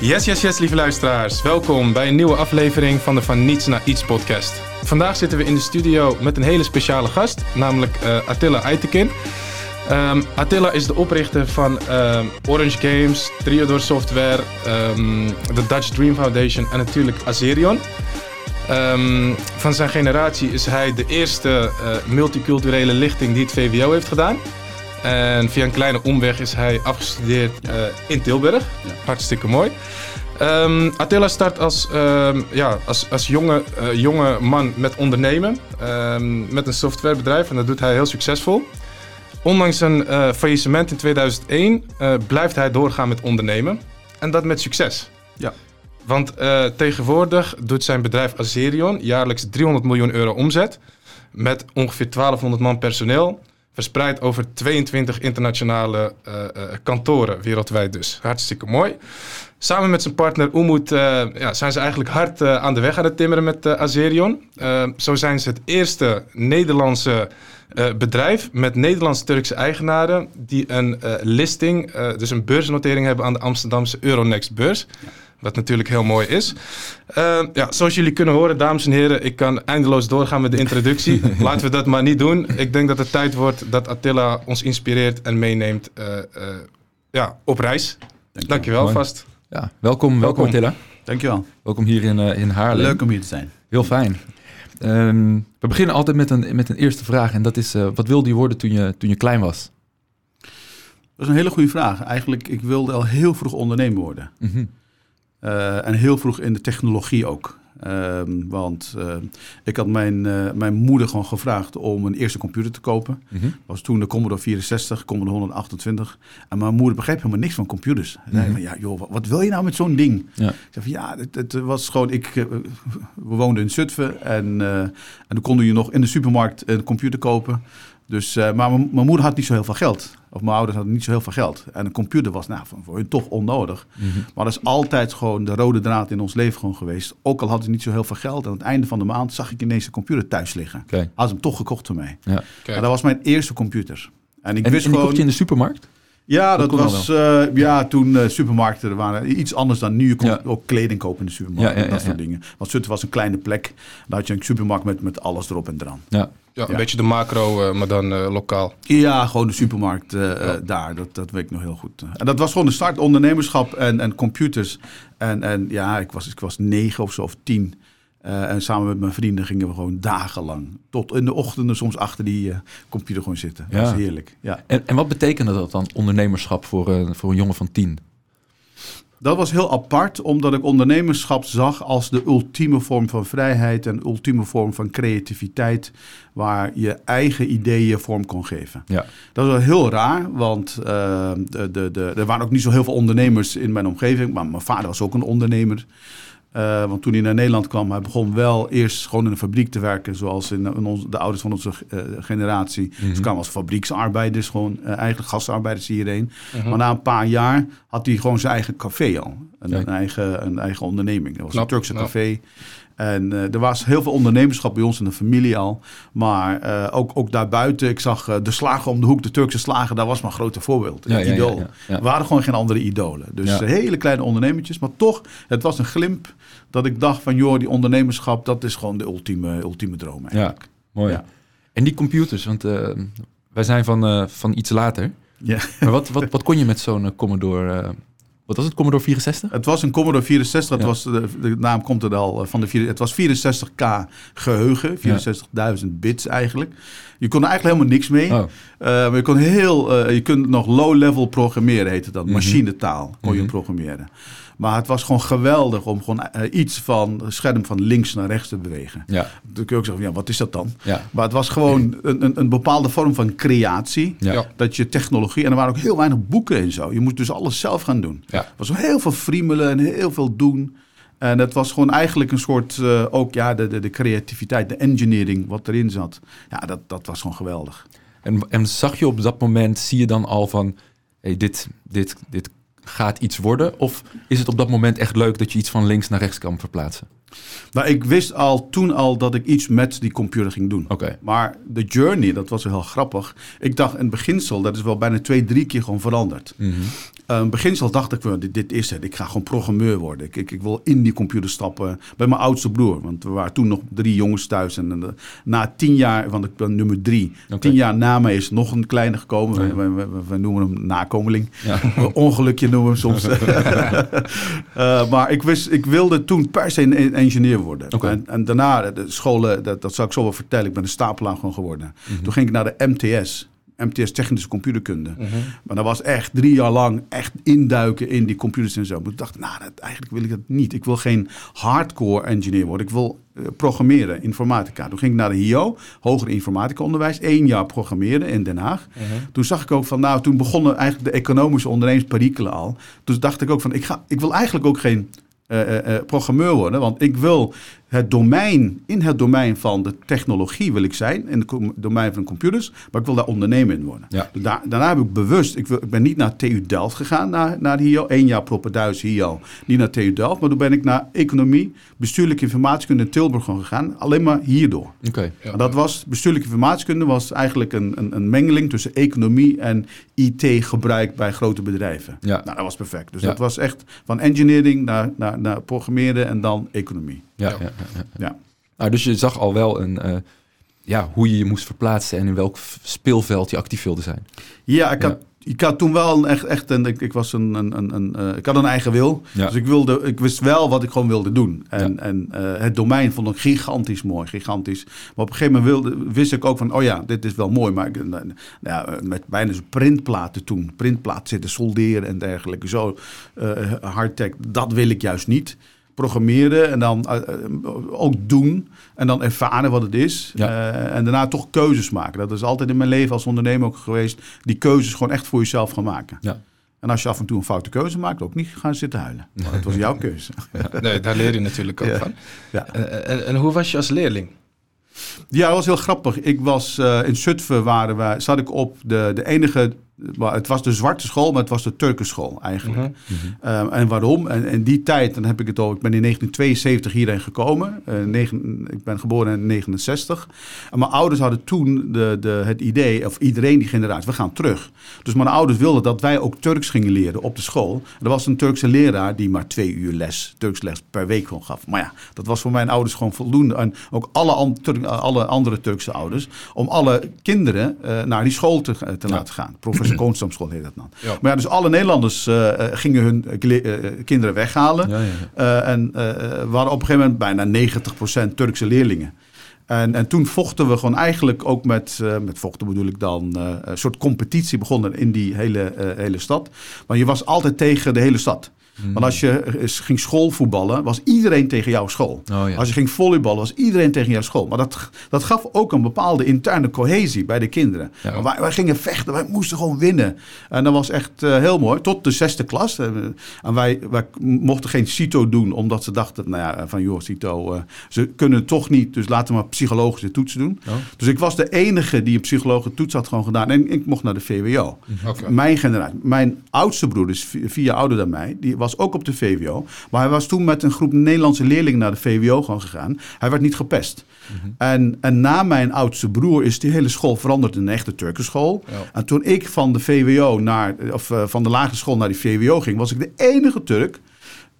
Yes, yes, yes, lieve luisteraars. Welkom bij een nieuwe aflevering van de Van Niets naar Iets podcast. Vandaag zitten we in de studio met een hele speciale gast, namelijk uh, Attila Aytekin. Um, Attila is de oprichter van um, Orange Games, Triodor Software, um, de Dutch Dream Foundation en natuurlijk Azerion. van zijn generatie is hij de eerste uh, multiculturele lichting die het VWO heeft gedaan. En via een kleine omweg is hij afgestudeerd uh, in Tilburg. Ja. Hartstikke mooi. Um, Attila start als, um, ja, als, als jonge, uh, jonge man met ondernemen. Um, met een softwarebedrijf en dat doet hij heel succesvol. Ondanks een uh, faillissement in 2001 uh, blijft hij doorgaan met ondernemen. En dat met succes. Ja. Want tegenwoordig doet zijn bedrijf Azerion jaarlijks 300 miljoen euro omzet. Met ongeveer 1200 man personeel verspreid over 22 internationale uh, uh, kantoren wereldwijd dus. Hartstikke mooi. Samen met zijn partner Umut uh, ja, zijn ze eigenlijk hard aan de weg aan het timmeren met Azerion. zo zijn ze het eerste Nederlandse bedrijf met Nederlands-Turkse eigenaren die een listing, dus een beursnotering hebben aan de Amsterdamse Euronext beurs. Wat natuurlijk heel mooi is. Uh, ja, zoals jullie kunnen horen, dames en heren, ik kan eindeloos doorgaan met de introductie. Laten we dat maar niet doen. Ik denk dat het tijd wordt dat Attila ons inspireert en meeneemt uh, uh, ja, op reis. Dank Dankjewel mooi. vast. Ja, welkom, welkom, welkom Attila. Dankjewel. Welkom hier in, in Haarlem. Leuk om hier te zijn. Heel fijn. Um, we beginnen altijd met een, met een eerste vraag en dat is, wat wilde je worden toen je, toen je klein was? Dat is een hele goede vraag. Eigenlijk, ik wilde al heel vroeg ondernemer worden. Mm -hmm. Uh, en heel vroeg in de technologie ook. Uh, want uh, ik had mijn, uh, mijn moeder gewoon gevraagd om een eerste computer te kopen. Dat mm -hmm. was toen de Commodore 64, Commodore 128. En mijn moeder begreep helemaal niks van computers. Hij zei mm -hmm. van, ja joh, wat, wat, wil je nou met zo'n ding? Ja. Ik zei van, ja, het, het was gewoon... Ik, we woonden in Zutphen en, en toen konden je nog in de supermarkt een computer kopen. Dus, uh, maar mijn moeder had niet zo heel veel geld. Of mijn ouders hadden niet zo heel veel geld. En een computer was nou, voor hun toch onnodig. Mm -hmm. Maar dat is altijd gewoon de rode draad in ons leven gewoon geweest. Ook al hadden ze niet zo heel veel geld. Aan het einde van de maand zag ik ineens een computer thuis liggen. Okay. Had hem toch gekocht voor mij. Ja. Okay. dat was mijn eerste computer. En ik en, wist en gewoon... je in de supermarkt? Ja, dat, dat was uh, ja, toen uh, supermarkten waren iets anders dan nu. Je kon ja. ook kleding kopen in de supermarkt ja, ja, en dat soort dingen. Want Zutphen was een kleine plek. Daar had je een supermarkt met, met alles erop en eraan. Ja, ja, een beetje de macro, uh, maar dan lokaal. Ja, gewoon de supermarkt daar. Dat, dat weet ik nog heel goed. En dat was gewoon de start ondernemerschap en, en computers. En, en ja, ik was, ik was negen of zo of tien. Uh, en samen met mijn vrienden gingen we gewoon dagenlang, tot in de ochtenden soms achter die uh, computer gewoon zitten. Ja. Dat was heerlijk. Ja. En, en wat betekende dat dan, ondernemerschap voor, uh, voor een jongen van tien? Dat was heel apart, omdat ik ondernemerschap zag als de ultieme vorm van vrijheid en ultieme vorm van creativiteit, waar je eigen ideeën vorm kon geven. Ja. Dat was wel heel raar, want de, de, de, er waren ook niet zo heel veel ondernemers in mijn omgeving, maar mijn vader was ook een ondernemer. Uh, want toen hij naar Nederland kwam, hij begon wel eerst gewoon in een fabriek te werken, zoals in, in ons, de ouders van onze uh, generatie. Mm -hmm. Dus kwamen als fabrieksarbeiders, gewoon uh, eigenlijk gastarbeiders hierheen. -hmm. Maar na een paar jaar had hij gewoon zijn eigen café al. Een, een eigen, een eigen onderneming. Dat was Knap, een Turkse café. En uh, er was heel veel ondernemerschap bij ons in de familie al. Maar uh, ook, ook daarbuiten, ik zag uh, de slager om de hoek, de Turkse slager, daar was mijn grote voorbeeld. Ja, ja, idool. Ja, er waren gewoon geen andere idolen. Dus hele kleine ondernemertjes. Maar toch, het was een glimp dat ik dacht van, joh, die ondernemerschap, dat is gewoon de ultieme, ultieme droom eigenlijk. Ja, mooi. En die computers, want wij zijn van, van iets later. Ja. Maar wat, wat, wat kon je met zo'n Commodore wat was het, Commodore 64? Het was een Commodore 64. Het was, de, de, naam komt er al van de Het was 64k geheugen, 64.000 bits eigenlijk. Je kon er eigenlijk helemaal niks mee. Oh. Uh, maar je kon heel, uh, je kunt nog low-level programmeren, heette dat. Mm -hmm. Machinetaal kon je mm -hmm. programmeren. Maar het was gewoon geweldig om gewoon uh, iets van scherm van links naar rechts te bewegen. Ja. Dan kun je ook zeggen, ja, wat is dat dan? Ja. Maar het was gewoon een, een, een bepaalde vorm van creatie. Ja. Dat je technologie, en er waren ook heel weinig boeken en zo. Je moest dus alles zelf gaan doen. Ja. Er was heel veel friemelen en heel veel doen. En het was gewoon eigenlijk een soort, uh, ook ja, de, de, de, creativiteit, de engineering wat erin zat. Ja, dat, dat was gewoon geweldig. En, en zag je op dat moment, zie je dan al van, hey, dit, dit, dit gaat iets worden? Of is het op dat moment echt leuk dat je iets van links naar rechts kan verplaatsen? Nou, ik wist al toen al dat ik iets met die computer ging doen. Okay. Maar de journey, dat was wel heel grappig. Ik dacht in beginsel, dat is wel bijna twee, drie keer gewoon veranderd. Mm -hmm. Uh, beginsel dacht ik, dit, dit is het. Ik ga gewoon programmeur worden. Ik, ik, ik, wil in die computer stappen. Bij mijn oudste broer. Want we waren toen nog drie jongens thuis. En uh, na tien jaar, want ik ben nummer drie. Okay. Tien jaar na mij is nog een kleine gekomen. Oh, ja. we, we, we, noemen hem nakomeling. Ja. Ongelukje noemen we soms. uh, maar ik, wist, ik wilde toen per se een engineer worden. Okay. En, en, daarna, de scholen, dat, dat zal ik zo wel vertellen. Ik ben een stapelaar gewoon geworden. Mm -hmm. Toen ging ik naar de MTS. MTS Technische Computerkunde. Mhm. Maar dat was echt drie jaar lang echt induiken in die computers en zo. Maar ik dacht, nou, dat, eigenlijk wil ik dat niet. Ik wil geen hardcore engineer worden. Ik wil uh, programmeren, informatica. Toen ging ik naar de HIO, Hoger Informatica Onderwijs. Eén jaar programmeren in Den Haag. Mhm. Toen zag ik ook van, nou, toen begonnen eigenlijk de economische ondernemersperikelen al. Dus dacht ik ook van, ik, ga, ik wil eigenlijk ook geen uh, uh, programmeur worden. Want ik wil het domein, in het domein van de technologie wil ik zijn. In het domein van computers. Maar ik wil daar ondernemer in worden. Ja. Dus daar, daarna heb ik bewust, ik, wil, ik, ben niet naar TU Delft gegaan, naar, naar de HIO. Eén jaar Proppenduis HIO, niet naar TU Delft. Maar toen ben ik naar economie, bestuurlijke informatiekunde in Tilburg gewoon gegaan. Alleen maar hierdoor. Okay. Ja. En dat was, bestuurlijke informatiekunde was eigenlijk een, een, een mengeling tussen economie en IT-gebruik bij grote bedrijven. Ja. Nou, dat was perfect. Dus Ja. dat was echt van engineering naar, naar, naar programmeren en dan economie. Ja, Ja. ja. ja, ja. Ja. Nou, dus je zag al wel een, eh, ja, hoe je je moest verplaatsen en in welk speelveld je actief wilde zijn. Ja, ik had, ik had toen wel een echt, echt een, ik, ik was een, een, een, een eh, ik had een eigen wil. Dus ik wilde, ik wist wel wat ik gewoon wilde doen. En, en eh, het domein vond ik gigantisch mooi, gigantisch. Maar op een gegeven moment wilde, wist ik ook van, oh ja, dit is wel mooi. Maar ik, nou ja, met bijna zo'n printplaten toen, printplaten zitten solderen en dergelijke, zo hardtech, dat wil ik juist niet. Programmeren en dan eh, eh, ook doen en dan ervaren wat het is. Ja. Eh, en daarna toch keuzes maken. Dat is altijd in mijn leven als ondernemer ook geweest. Die keuzes gewoon echt voor jezelf gaan maken. Ja. En als je af en toe een foute keuze maakt, ook niet gaan zitten huilen. Want het was jouw keuze. Nee, daar leer je natuurlijk ook Ja. van. Ja. En, en, en hoe was je als leerling? Ja, dat was heel grappig. Ik was in Zutphen, waren wij, zat ik op de, de enige... maar Het was de zwarte school, maar het was de Turkenschool eigenlijk. Mhm. Um, en waarom? En in die tijd, dan heb ik het al, ik ben in 1972 hierheen gekomen. Uh, negen, ik ben geboren in 69. En mijn ouders hadden toen de, de, het idee, of iedereen die generatie, we gaan terug. Dus mijn ouders wilden dat wij ook Turks gingen leren op de school. Er was een Turkse leraar die maar twee uur les, Turks les per week gewoon gaf. Maar ja, dat was voor mijn ouders gewoon voldoende. En ook alle, an, Turk, alle andere Turkse ouders, om alle kinderen uh, naar die school te, te Ja. laten gaan. Professor Koonstamschool heet dat dan. Ja. Maar ja, dus alle Nederlanders uh, gingen hun uh, kinderen weghalen. Ja, ja, ja. En we hadden op een gegeven moment bijna 90% Turkse leerlingen. En, en toen vochten we gewoon eigenlijk ook met, uh, met vochten bedoel ik dan, uh, een soort competitie begonnen in die hele, uh, hele stad. Maar je was altijd tegen de hele stad. Mm. Want als je ging schoolvoetballen, was iedereen tegen jouw school. Oh, ja. Als je ging volleyballen, was iedereen tegen jouw school. Maar dat, dat gaf ook een bepaalde interne cohesie bij de kinderen. Ja. Maar wij, wij, gingen vechten, wij moesten gewoon winnen. En dat was echt uh, heel mooi. Tot de zesde klas. En wij, wij mochten geen CITO doen, omdat ze dachten, nou ja, van joh, CITO, uh, ze kunnen het toch niet. Dus laten we maar psychologische toetsen doen. Oh. Dus ik was de enige die een psychologische toets had gewoon gedaan. En ik mocht naar de VWO. Okay. Mijn generatie. Mijn oudste broer, dus vier jaar ouder dan mij, die was ook op de VWO. Maar hij was toen met een groep Nederlandse leerlingen naar de VWO gewoon gegaan. Hij werd niet gepest. Mhm. En, en na mijn oudste broer is die hele school veranderd in een echte Turkenschool. Ja. En toen ik van de VWO naar, of uh, van de lagere school naar die VWO ging, was ik de enige Turk.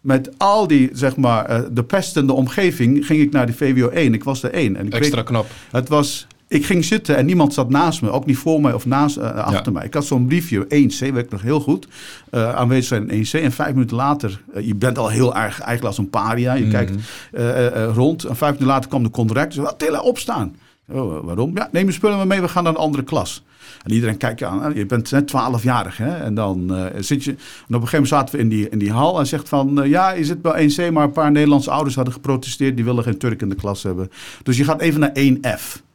Met al die, zeg maar, uh, de pestende omgeving ging ik naar de VWO 1. Ik was er één. En ik Extra weet, knap. Het was, ik ging zitten en niemand zat naast me. Ook niet voor mij of naast, uh, achter ja. mij. Ik had zo'n briefje, 1C, weet ik nog heel goed. Uh, aanwezig zijn in 1C. En vijf minuten later, uh, je bent al heel erg eigenlijk als een paria. Je Mhm. mm -hmm. kijkt rond. En vijf minuten later kwam de conductor. Zei, Attila, opstaan. Oh, waarom? Ja, neem je spullen maar mee, we gaan naar een andere klas. En iedereen kijkt je aan, je bent net 12-jarig. Hè? En dan uh, zit je. En op een gegeven moment zaten we in die, in die hal en zegt van uh, ja, je zit bij 1C, maar een paar Nederlandse ouders hadden geprotesteerd, die willen geen Turk in de klas hebben. Dus je gaat even naar 1F.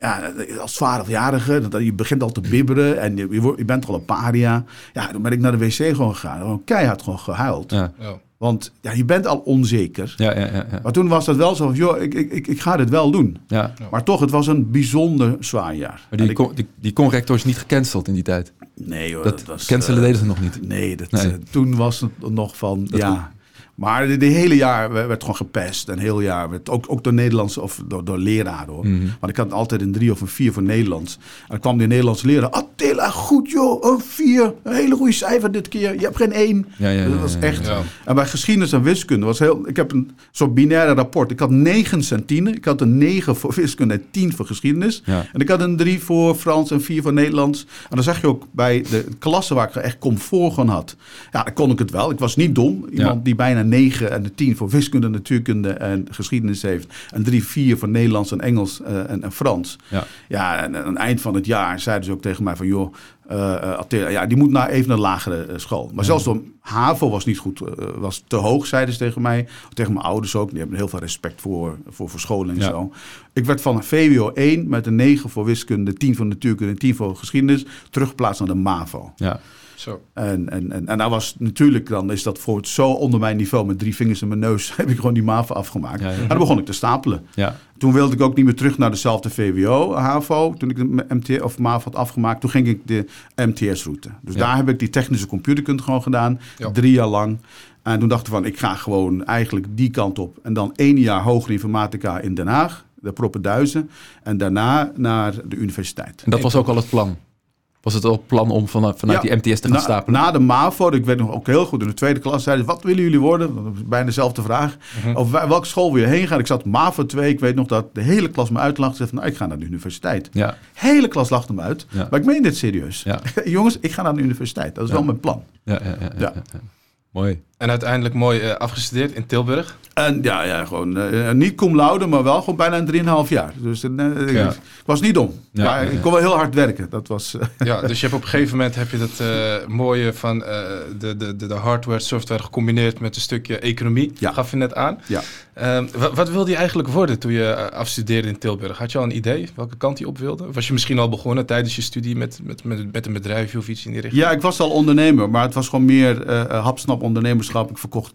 Ja, als 12-jarige, je begint al te bibberen en je, je, wordt, je bent al een paria. Ja, dan ben ik naar de wc gewoon gegaan. Gewoon keihard gewoon gehuild. Ja. Ja. Want ja, je bent al onzeker. Ja, ja, ja, ja. Maar toen was dat wel zo van, joh, ik, ik, ik ga dit wel doen. Ja. Maar toch, het was een bijzonder zwaar jaar. Maar die, ik, con, die, die conrector is niet gecanceld in die tijd? Nee hoor. Dat, dat was, cancelen uh, deden ze nog niet? Nee, dat, Nee. uh, toen was het nog van, Dat ja... Maar de, de hele jaar werd, gewoon gepest. En heel jaar werd ook, ook door Nederlandse of door, door leraren hoor. Mhm. Want ik had altijd een drie of een vier voor Nederlands. En dan kwam die Nederlandse leraar. Attila, goed joh, een vier. Een hele goede cijfer dit keer. Je hebt geen één. Ja, ja, ja, dat was echt. En bij geschiedenis en wiskunde was heel. Ik heb een soort binaire rapport. Ik had negen centine. Ik had een negen voor wiskunde en tien voor geschiedenis. En ik had een drie voor Frans en vier voor Nederlands. En dan zag je ook bij de klassen waar ik echt comfort van had. Ja, dan kon ik het wel. Ik was niet dom. Iemand die bijna negen en de tien voor wiskunde, natuurkunde en geschiedenis heeft. En drie, vier voor Nederlands en Engels eh, en, en Frans. Ja. Ja, en aan het eind van het jaar zeiden ze ook tegen mij van... joh, eh, eh, ja, die moet naar even een lagere school. Maar zelfs de HAVO was niet goed, was te hoog, zeiden ze tegen mij. Tegen mijn ouders ook. Die hebben heel veel respect voor, voor, voor scholen en Ja. zo. Ik werd van VWO 1 met een 9 voor wiskunde, 10 voor natuurkunde en 10 voor geschiedenis... teruggeplaatst naar de MAVO. Ja. Zo. En, en, en, en dat was natuurlijk, dan is dat voor het zo onder mijn niveau... met drie vingers in mijn neus, heb ik gewoon die MAVO afgemaakt. Ja, ja. En dan begon ik te stapelen. Ja. Toen wilde ik ook niet meer terug naar dezelfde VWO, HAVO. Toen ik de MT of MAV had afgemaakt, toen ging ik de MTS-route. Dus daar heb ik die technische computerkunde gewoon gedaan. Drie jaar lang. En toen dacht ik van, ik ga gewoon eigenlijk die kant op. En dan één jaar hogere informatica in Den Haag, de Proppenduizen. En daarna naar de universiteit. En dat was ook al het plan. Was het al plan om vanuit, vanuit Ja, die MTS te gaan na, stapelen? Na de MAVO, ik weet nog ook heel goed, in de tweede klas zeiden ze, wat willen jullie worden? Dat was bijna dezelfde vraag. Mhm. Of waar- welke school wil je heen gaan? Ik zat MAVO 2, ik weet nog dat de hele klas me uitlachte. Ze zei van, nou, ik ga naar de universiteit. ja. hele klas lachte me uit. Ja. Maar ik meen dit serieus. Ja. Jongens, ik ga naar de universiteit. Dat is Ja. wel mijn plan. Ja, ja, ja, ja, Ja. ja, ja. Mooi. En uiteindelijk mooi eh, afgestudeerd in Tilburg. En ja, ja gewoon eh, niet cum laude, maar wel gewoon bijna een 3,5 jaar. Dus ik- Ja. ik was niet dom. Ja, maar ik kon wel heel hard werken. Dat was... eh, Ja, dus je hebt op een gegeven moment heb je dat eh, mooie van eh, de, de, de, de hardware, software gecombineerd met een stukje economie. Ja. Gaf je net aan. ja. Ehm, wa- wat wilde je eigenlijk worden toen je eh, afstudeerde in Tilburg? Had je al een idee welke kant je op wilde? Of was je misschien al begonnen tijdens je studie met, met, met, met een bedrijfje of iets in die richting? ja, ik was al ondernemer, maar het was gewoon meer eh, eh, hapsnap ondernemerschap. Ik verkocht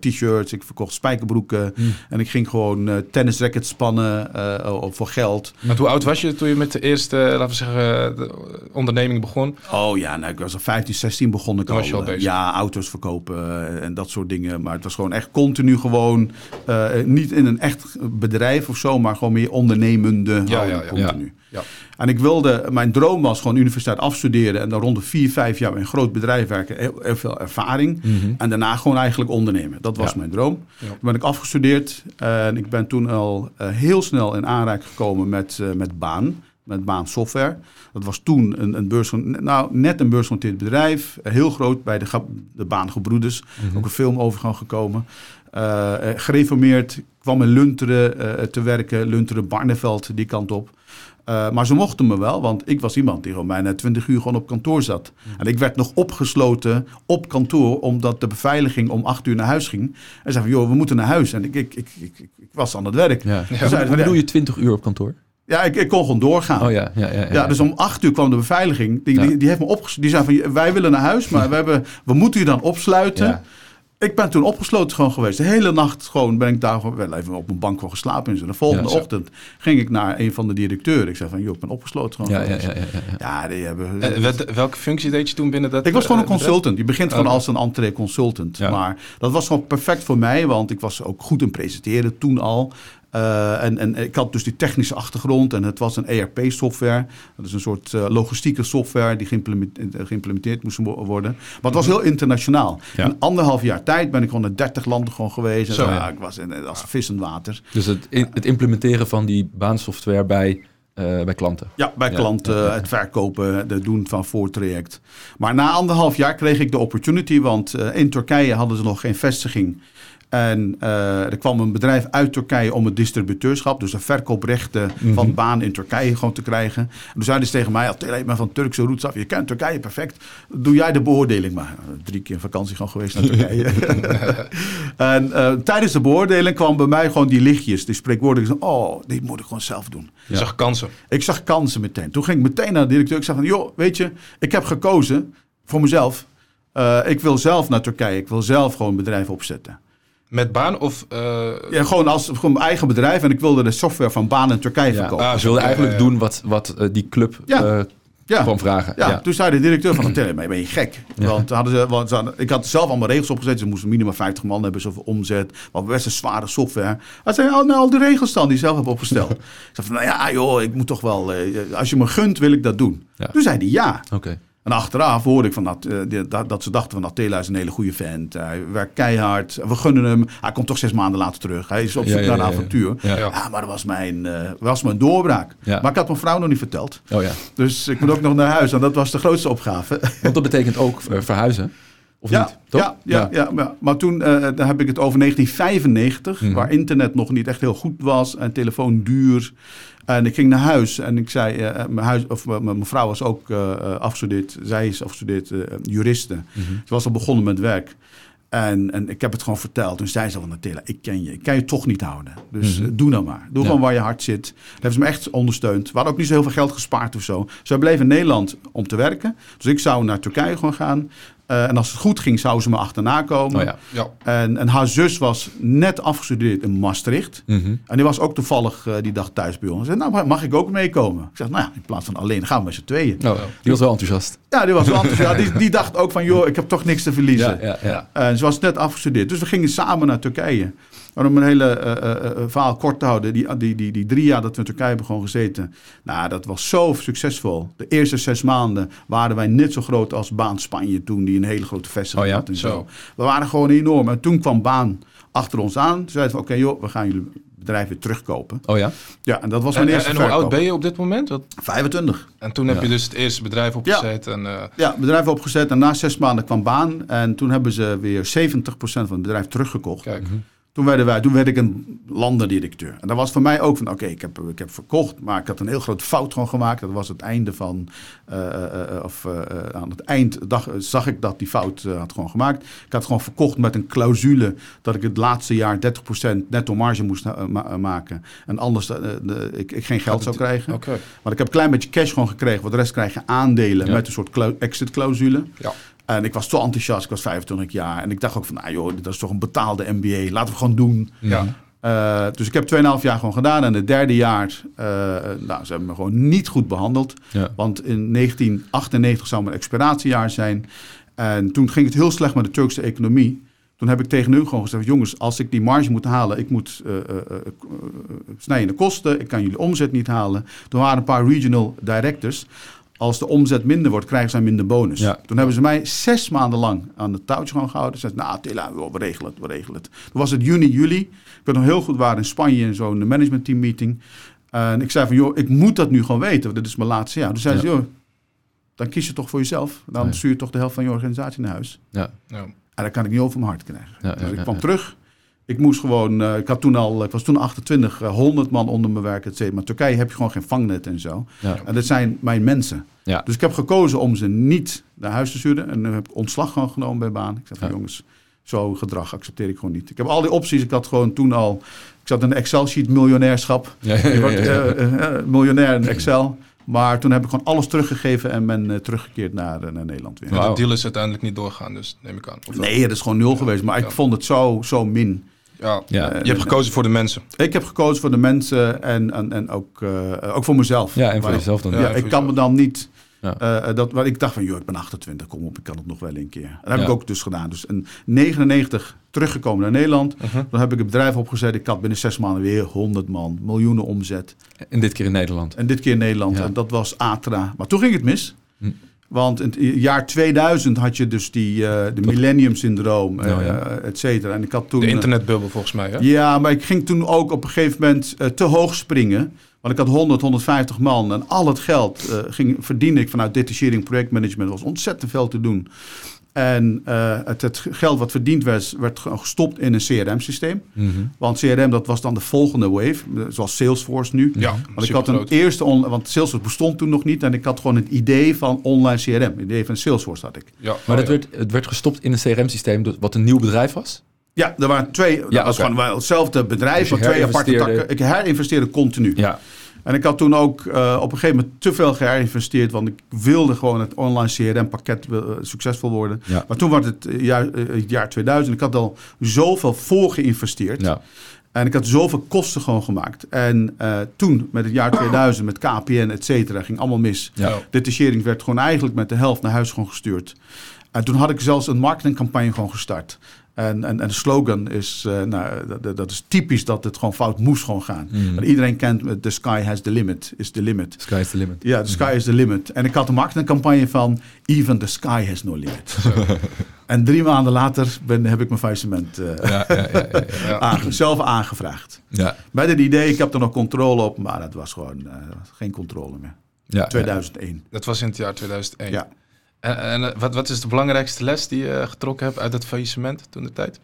t-shirts, ik verkocht spijkerbroeken. Hmm. En ik ging gewoon eh tennisrackets spannen voor geld. Want hoe oud was je toen je met de eerste, laten we zeggen, de onderneming begon? Oh ja, nou, ik was al 15, 16 begon ik Dan al. Ja, auto's verkopen en dat soort dingen. Maar het was gewoon echt continu gewoon... eh, niet in een echt bedrijf of zo, maar gewoon meer ondernemende Ja, ja, ja. continu. Ja. En ik wilde... Mijn droom was gewoon universiteit afstuderen... en dan rond de vier, vijf jaar bij een groot bedrijf werken. Heel, heel veel ervaring. Mhm. En daarna gewoon eigenlijk ondernemen. Dat was Ja. mijn droom. Ja. Toen ben ik afgestudeerd en ik ben toen al eh, heel snel in aanraking gekomen met, eh, met baan. Met baan software. Dat was toen een, een beurs, nou, net een beursgenoteerd bedrijf. Heel groot bij de, de baangebroeders. Mhm. Ook een film over gaan gekomen. Eh, eh, gereformeerd, kwam in Lunteren eh, te werken. Lunteren, Barneveld, die kant op. Maar ze mochten me wel, want ik was iemand die gewoon bijna 20 uur gewoon op kantoor zat. En ik werd nog opgesloten op kantoor, omdat de beveiliging om 8 uur naar huis ging. En zei van, joh, we moeten naar huis. En ik, ik, ik, ik, was aan het werk. Ja. Hoe bedoel ja, je 20 uur op kantoor? ja, ik, ik kon gewoon doorgaan. Oh ja, ja, ja. ja, Ja, dus om acht uur kwam de beveiliging. Die, die heeft me opgesloten. Die zei van, wij willen naar huis, maar we, hebben, we moeten je dan opsluiten. Ik ben toen opgesloten gewoon geweest. De hele nacht gewoon ben ik daar wel even op een bank gewoon geslapen. En zo. De volgende Ja, ochtend ging ik naar een van de directeuren. Ik zei van, joh, ik ben opgesloten gewoon Ja, ja, geweest. ja, ja, ja. Ja, die hebben... Wat- welke functie deed je toen binnen dat ik was gewoon een eh, consultant. Je begint gewoon Oké. als een entree consultant. Ja. Maar dat was gewoon perfect voor mij, want ik was ook goed in presenteren toen al. Eh, en, en ik had dus die technische achtergrond en het was een ERP-software. Dat is een soort eh, logistieke software die geïmplementeerd, eh, geïmplementeerd moest wo- worden. Maar het was heel internationaal. Ja. In anderhalf jaar tijd ben ik gewoon naar 30 landen gewoon geweest. Zo, ja. ja, ik was in, als vis in het water. Dus het, het implementeren van die baansoftware bij, bij klanten. Ja, bij Ja, klanten, het verkopen, het doen van voortraject. Maar na anderhalf jaar kreeg ik de opportunity, want in Turkije hadden ze nog geen vestiging. En eh, er kwam een bedrijf uit Turkije om het distributeurschap, dus de verkooprechten Mhm. van baan in Turkije gewoon te krijgen. En toen zeiden ze tegen mij, al ik ben van Turkse roots af, je kent Turkije perfect, doe jij de beoordeling maar. Drie keer vakantie gewoon geweest naar Turkije. en eh, tijdens de beoordeling kwam bij mij gewoon die lichtjes, die spreekwoordelijk, oh, dit moet ik gewoon zelf doen. Je zag kansen. Ik zag kansen meteen. Toen ging ik meteen naar de directeur. Ik zei van, joh, weet je, ik heb gekozen voor mezelf. Eh, ik wil zelf naar Turkije. Ik wil zelf gewoon een bedrijf opzetten. Met baan of... eh, Ja, gewoon als gewoon mijn eigen bedrijf. En ik wilde de software van Baan in Turkije Ja. verkopen. Ah, Ze wilden eigenlijk ja, ja. doen wat, wat eh, die club Ja. eh, Ja. Gewoon vragen. Ja, toen zei de directeur van de tele, ben je gek? Want, hadden ze, want ze ik had zelf allemaal regels opgezet. Ze moesten minimaal 50 man hebben, zoveel omzet. Wat best een zware software. Hij zei, oh, nou, al de regels dan die ik zelf heb opgesteld. ik zei van, nou ja, joh, ik moet toch wel... Eh, als je me gunt, wil ik dat doen. Toen zei hij ja. Oké. En achteraf hoorde ik van dat, eh, dat, dat ze dachten van dat Tela is een hele goede vent. Hij werkt keihard. We gunnen hem. Hij komt toch zes maanden later terug. Hij is op zoek naar een avontuur. Ja, maar dat was mijn, uh, was mijn doorbraak. Maar ik had mijn vrouw nog niet verteld. Oh, ja. Dus ik moet ook nog naar huis. En dat was de grootste opgave. Want dat betekent ook eh, verhuizen? Of ja, niet? Toch? Ja, ja, ja. ja, maar toen uh, dan heb ik het over 1995, mhm. waar internet nog niet echt heel goed was en telefoon duur. En ik ging naar huis en ik zei, uh, mijn, huis, of, mijn vrouw was ook afgestudeerd, zij is afgestudeerd juriste. Mm Ze was al begonnen met werk. En, en ik heb het gewoon verteld. Toen zei ze van Natilla, ik ken je. Ik kan je toch niet houden. Dus mhm. doe nou maar. Doe gewoon waar je hart zit. Daar hebben ze me echt ondersteund. We hadden ook niet zo heel veel geld gespaard of zo. Ze bleven in Nederland om te werken. Dus ik zou naar Turkije gewoon gaan. Uh, en als het goed ging, zou ze me achterna komen. Oh ja. Ja. En, en, haar zus was net afgestudeerd in Maastricht. Mm -hmm. En die was ook toevallig uh, die dag thuis bij ons. Zei, nou, mag ik ook meekomen? Ik zeg, nou ja, in plaats van alleen, gaan we met z'n tweeën. Oh, die was wel enthousiast. Ja, die was wel enthousiast. die, die, dacht ook van, joh, ik heb toch niks te verliezen. Ja, ja, en ze was net afgestudeerd. Dus we gingen samen naar Turkije. Maar om een hele uh, verhaal kort te houden, die, die, die, die drie jaar dat we in Turkije hebben gewoon gezeten, nou, dat was zo succesvol. De eerste zes maanden waren wij net zo groot als Baan Spanje toen, die een hele grote vestiging oh ja? had en zo. We waren gewoon enorm. En toen kwam Baan achter ons aan. Ze zeiden van, oké joh, we gaan jullie bedrijf weer terugkopen. Oh ja? Ja, en dat was mijn en, eerste En, hoe oud ben je op dit moment? Wat? 25. En toen heb je dus het eerste bedrijf opgezet? Ja, en, uh... ja bedrijf opgezet en na zes maanden kwam baan. En toen hebben ze weer 70% van het bedrijf teruggekocht. Kijk. Mhm. Toen, werden wij, toen werd ik een landendirecteur. En dat was voor mij ook van, oké, ik, heb, ik heb verkocht, maar ik had een heel groot fout gewoon gemaakt. Dat was het einde van, uh, uh, of aan het eind dag, zag ik dat die fout had gewoon gemaakt. Ik had gewoon verkocht met een clausule dat ik het laatste jaar 30% netto marge moest maken. En anders de, ik, ik, geen geld zou krijgen. Okay. Maar ik heb een klein beetje cash gewoon gekregen. Voor de rest krijg je aandelen met een soort exit clausule. Ja. En ik was zo enthousiast, ik was 25 jaar. En ik dacht ook van, nou joh, dat is toch een betaalde MBA. Laten we gewoon doen. Ja. Uh, dus ik heb 2,5 jaar gewoon gedaan. En het derde jaar, uh, nou, ze hebben me gewoon niet goed behandeld. Ja. Want in 1998 zou mijn expiratiejaar zijn. En toen ging het heel slecht met de Turkse economie. Toen heb ik tegen hun gewoon gezegd: jongens, als ik die marge moet halen, ik moet uh, snijden de kosten, ik kan jullie omzet niet halen. Er waren een paar regional directors als de omzet minder wordt, krijgen zij minder bonus. Toen hebben ze mij zes maanden lang aan het touwtje gewoon gehouden. Ze zeiden, nou Tilla, we regelen het, we regelen het. Toen was het juni, juli. Ik weet nog heel goed, waar in Spanje in zo'n managementteam meeting. En ik zei van, joh, ik moet dat nu gewoon weten, want dit is mijn laatste jaar. Toen zei ze, joh, dan kies je toch voor jezelf. Dan stuur je toch de helft van je organisatie naar huis. Ja. En dat kan ik niet over mijn hart krijgen. dus ik kwam terug. Ik moest gewoon, uh, ik had toen al, ik was toen 28, 100 eh, man onder me werken, et Maar Turkije heb je gewoon geen vangnet en zo. Ja. En dat zijn mijn mensen. Ja. Dus ik heb gekozen om ze niet naar huis te sturen. En dan heb ik ontslag gewoon genomen bij baan. Ik zei van jongens, zo gedrag accepteer ik gewoon niet. Ik heb al die opties. Ik had gewoon toen al, ik zat in een Excel-sheet miljonairschap. Ja, ik word uh, miljonair in Excel. Maar toen heb ik gewoon alles teruggegeven en ben teruggekeerd naar, naar Nederland weer. Maar de deal is uiteindelijk niet doorgaan, dus neem ik aan. nee, het is gewoon nul geweest. Maar ik vond het zo, zo min. Ja, ja. je hebt gekozen voor de mensen. Ik heb gekozen voor de mensen en, en, en ook, uh, ook voor mezelf. Ja, en voor jezelf dan. Ja, ik kan me dan niet... Ja. Uh, dat, wat ik dacht van, joh, ik ben 28, kom op, ik kan het nog wel een keer. Dat heb ik ook dus gedaan. Dus in 99 teruggekomen naar Nederland. Uh -huh. Dan heb ik het bedrijf opgezet. Ik had binnen zes maanden weer 100 man, miljoenen omzet. En dit keer in Nederland. En dit keer in Nederland. En dat was Atra. Maar toen ging het mis. Hm. Want in het jaar 2000 had je dus die, uh, de millennium syndroom, uh, ja. et cetera. En ik had toen, de internetbubbel volgens mij, hè? Ja, maar ik ging toen ook op een gegeven moment uh, te hoog springen. Want ik had 100, 150 man en al het geld ging, verdiende ik vanuit detachering projectmanagement. Was ontzettend veel te doen. En uh, het, het, geld wat verdiend werd, werd gestopt in een CRM-systeem. Mm -hmm. Want CRM, dat was dan de volgende wave, zoals Salesforce nu. Ja, want ik had een eerste, want Salesforce bestond toen nog niet. En ik had gewoon het idee van online CRM. Het idee van Salesforce had ik. Ja, maar oh, werd, het werd gestopt in een CRM-systeem wat een nieuw bedrijf was? Ja, er waren twee, ja, dat was gewoon hetzelfde bedrijf, dus maar twee aparte takken. Ik herinvesteerde continu. Ja. En ik had toen ook uh, op een gegeven moment te veel geïnvesteerd, want ik wilde gewoon het online CRM-pakket uh, succesvol worden. Ja. Maar toen was het jaar, het jaar 2000. Ik had al zoveel voor geïnvesteerd. Ja. En ik had zoveel kosten gewoon gemaakt. En uh, toen, met het jaar 2000, met KPN, et cetera, ging allemaal mis. Ja. De detachering werd gewoon eigenlijk met de helft naar huis gewoon gestuurd. En toen had ik zelfs een marketingcampagne gewoon gestart. En, en, en de slogan is, uh, nou, dat, dat, is typisch dat het gewoon fout moest gewoon gaan. Mm. En iedereen kent the sky has the limit, is the limit. Sky is the limit. Ja, the sky mm. is the limit. En ik had een marketingcampagne van even the sky has no limit. en drie maanden later ben, heb ik mijn faillissement uh, ja, ja, aange, zelf aangevraagd. Ja. Bij het idee, ik heb er nog controle op, maar het was gewoon uh, geen controle meer. Ja, 2001. Dat was in het jaar 2001. Ja. En, en, wat, wat is de belangrijkste les die je getrokken hebt uit het faillissement toen de tijd?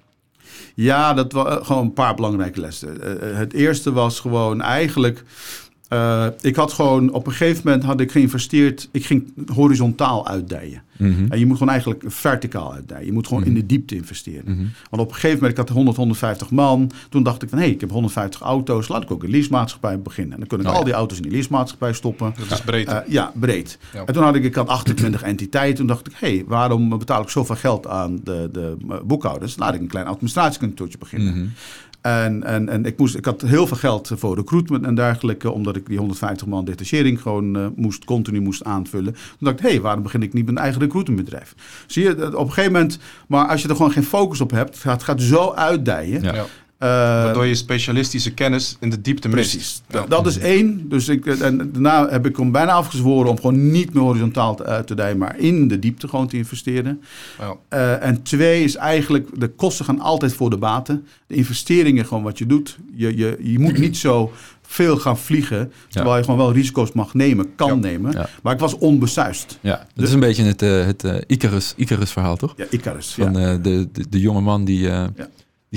Ja, dat was gewoon een paar belangrijke lessen. het eerste was gewoon eigenlijk uh, ik had gewoon op een gegeven moment had ik geïnvesteerd. Ik ging horizontaal uitdijen. Mhm. En je moet gewoon eigenlijk verticaal uitdijen. Je moet gewoon in mhm. de diepte investeren. Mhm. Want op een gegeven moment, ik had 100, 150 man. Toen dacht ik van, hé, hey, ik heb 150 auto's. Laat ik ook een leasemaatschappij beginnen. En dan kunnen ik oh al die auto's in die leasemaatschappij stoppen. Dat is breed. Uh, ja, breed. En toen had ik, ik had 28 entiteiten. Toen dacht ik, hé, hey, waarom betaal ik zoveel geld aan de, de boekhouders? Laat ik een klein administratiekantoortje beginnen. En, en, en ik, moest, ik had heel veel geld voor recruitment en dergelijke, omdat ik die 150 man detachering gewoon uh, moest, continu moest aanvullen. Toen dacht ik, hé, hey, waarom begin ik niet een eigen recruitmentbedrijf? Zie je, op een gegeven moment, maar als je er gewoon geen focus op hebt, het gaat, gaat zo uitdijen. Ja. Uh, Waardoor je specialistische kennis in de diepte mist. Precies. Dat is één. Dus ik, en daarna heb ik hem bijna afgezworen om gewoon niet meer horizontaal uit te dijen, maar in de diepte gewoon te investeren. Ja. Uh, en twee is eigenlijk, de kosten gaan altijd voor de baten. De investeringen, gewoon wat je doet. Je, je, je moet niet zo veel gaan vliegen. Terwijl je gewoon wel risico's mag nemen, kan nemen. Maar ik was onbesuist. Ja, dat dus, is een beetje het, uh, het uh, Icarus, Icarus verhaal, toch? Ja, Icarus. Van uh, de, de, de, jonge man die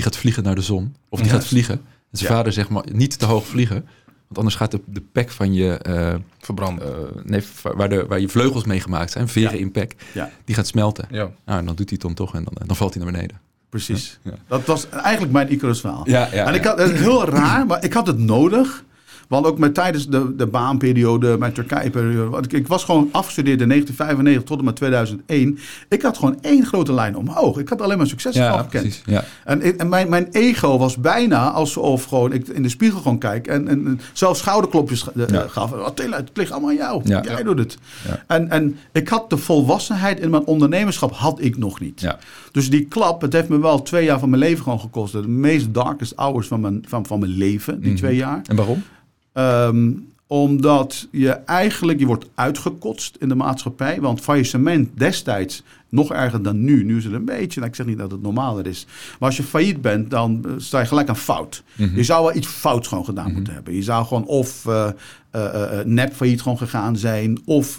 die gaat vliegen naar de zon. Of die gaat vliegen. En zijn vader zegt maar niet te hoog vliegen. Want anders gaat de, de pek van je... Uh, Verbranden. Uh, nee, waar, de, waar je vleugels mee gemaakt zijn, veren in pek, die gaat smelten. Ja. Nou, en dan doet hij het dan toch en dan, dan valt hij naar beneden. Precies. Dat was eigenlijk mijn Icarus verhaal. Ja, ja, en ik had, het heel raar, maar ik had het nodig. Want ook met, tijdens de, de baanperiode, mijn Turkije-periode. Ik, ik, was gewoon afgestudeerd in 1995 tot en met 2001. Ik had gewoon één grote lijn omhoog. Ik had alleen maar succes ja, gekend. Precies, ja. En, en mijn, mijn ego was bijna alsof gewoon ik in de spiegel gewoon kijk. En, en zelfs schouderklopjes ja. gaf. Attila, het ligt allemaal aan jou. Ja. Jij doet het. En, en ik had de volwassenheid in mijn ondernemerschap had ik nog niet. Dus die klap, het heeft me wel twee jaar van mijn leven gewoon gekost. De meest darkest hours van mijn, van, van mijn leven, die mm twee jaar. En waarom? Um, omdat je eigenlijk, je wordt uitgekotst in de maatschappij. Want faillissement destijds, nog erger dan nu. Nu is het een beetje, nou, ik zeg niet dat het normaler is. Maar als je failliet bent, dan eh, sta je gelijk aan fout. Mhm. Je zou wel iets fouts gewoon gedaan mhm. moeten hebben. Je zou gewoon of uh, uh, nep failliet gewoon gegaan zijn. Of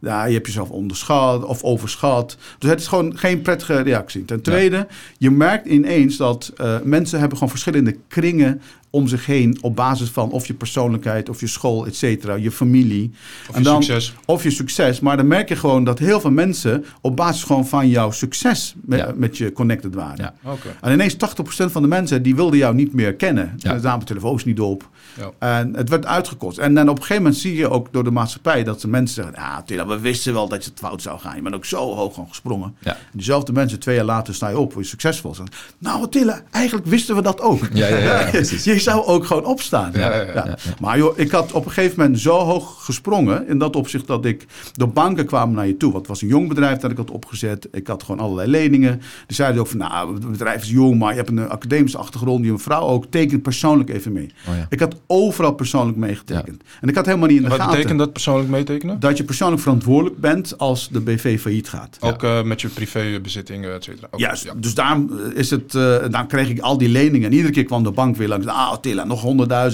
ja, je hebt jezelf onderschat of overschat. Dus het is gewoon geen prettige reactie. Ten tweede, je merkt ineens dat mensen hebben gewoon verschillende kringen om zich heen op basis van of je persoonlijkheid of je school, et cetera, je familie. Of en je dan, succes. Of je succes. Maar dan merk je gewoon dat heel veel mensen op basis gewoon van jouw succes met, met je connected waren. Ja. Okay. En ineens 80% van de mensen die wilden jou niet meer kennen. Ja. De naam telefoon is niet op. Ja. En het werd uitgekost. En dan op een gegeven moment zie je ook door de maatschappij dat de mensen zeggen: Ja, we wisten wel dat je het fout zou gaan. Je bent ook zo hoog gewoon gesprongen. Ja. En diezelfde mensen, twee jaar later, sta je op, word je succesvol. Zeggen, nou, Tilla, eigenlijk wisten we dat ook. Ja, ja, ja, je zou ook gewoon opstaan. Ja, Maar joh, ik had op een gegeven moment zo hoog gesprongen. In dat opzicht dat ik. De banken kwamen naar je toe. Want het was een jong bedrijf dat ik had opgezet. Ik had gewoon allerlei leningen. Die zeiden ook van: Nou, het bedrijf is jong, maar je hebt een academische achtergrond. Je vrouw ook. Teken persoonlijk even mee. Oh, ik had overal persoonlijk meegetekend. En ik had helemaal niet in de Wat gaten. Wat betekent dat persoonlijk meetekenen? Dat je persoonlijk verantwoordelijk bent als de BV failliet gaat. Ook uh, met je privébezittingen, et cetera. ja, dus daarom eh, is het, uh, dan kreeg ik al die leningen. En iedere keer kwam de bank weer langs. Ah, Tilla, nog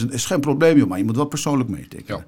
100.000 is geen probleem, joh, maar je moet wel persoonlijk meetekenen. Ja.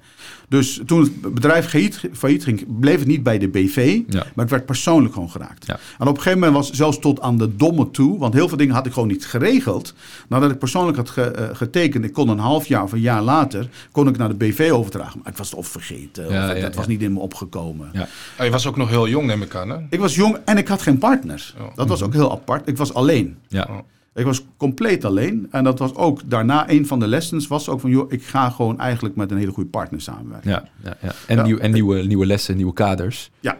Dus toen het bedrijf failliet, ging, bleef het niet bij de BV, maar ik werd persoonlijk gewoon geraakt. En op een gegeven moment was zelfs tot aan de domme toe, want heel veel dingen had ik gewoon niet geregeld. Nadat ik persoonlijk had eh, getekend, ik kon een half jaar of een jaar later, kon ik naar de BV overdragen. Maar ik was het of vergeten, ja, of het, was niet in me opgekomen. Ja. Oh, je was ook nog heel jong, neem ik aan, hè? Ik was jong en ik had geen partner. Oh. Dat was ook heel apart. Ik was alleen. Ja. Ik was compleet alleen. En dat was ook daarna een van de lessons was ook van, joh, ik ga gewoon eigenlijk met een hele goede partner samenwerken. Ja, ja, ja. En, Nieuw, en nieuwe, nieuwe lessen, nieuwe kaders. Ja.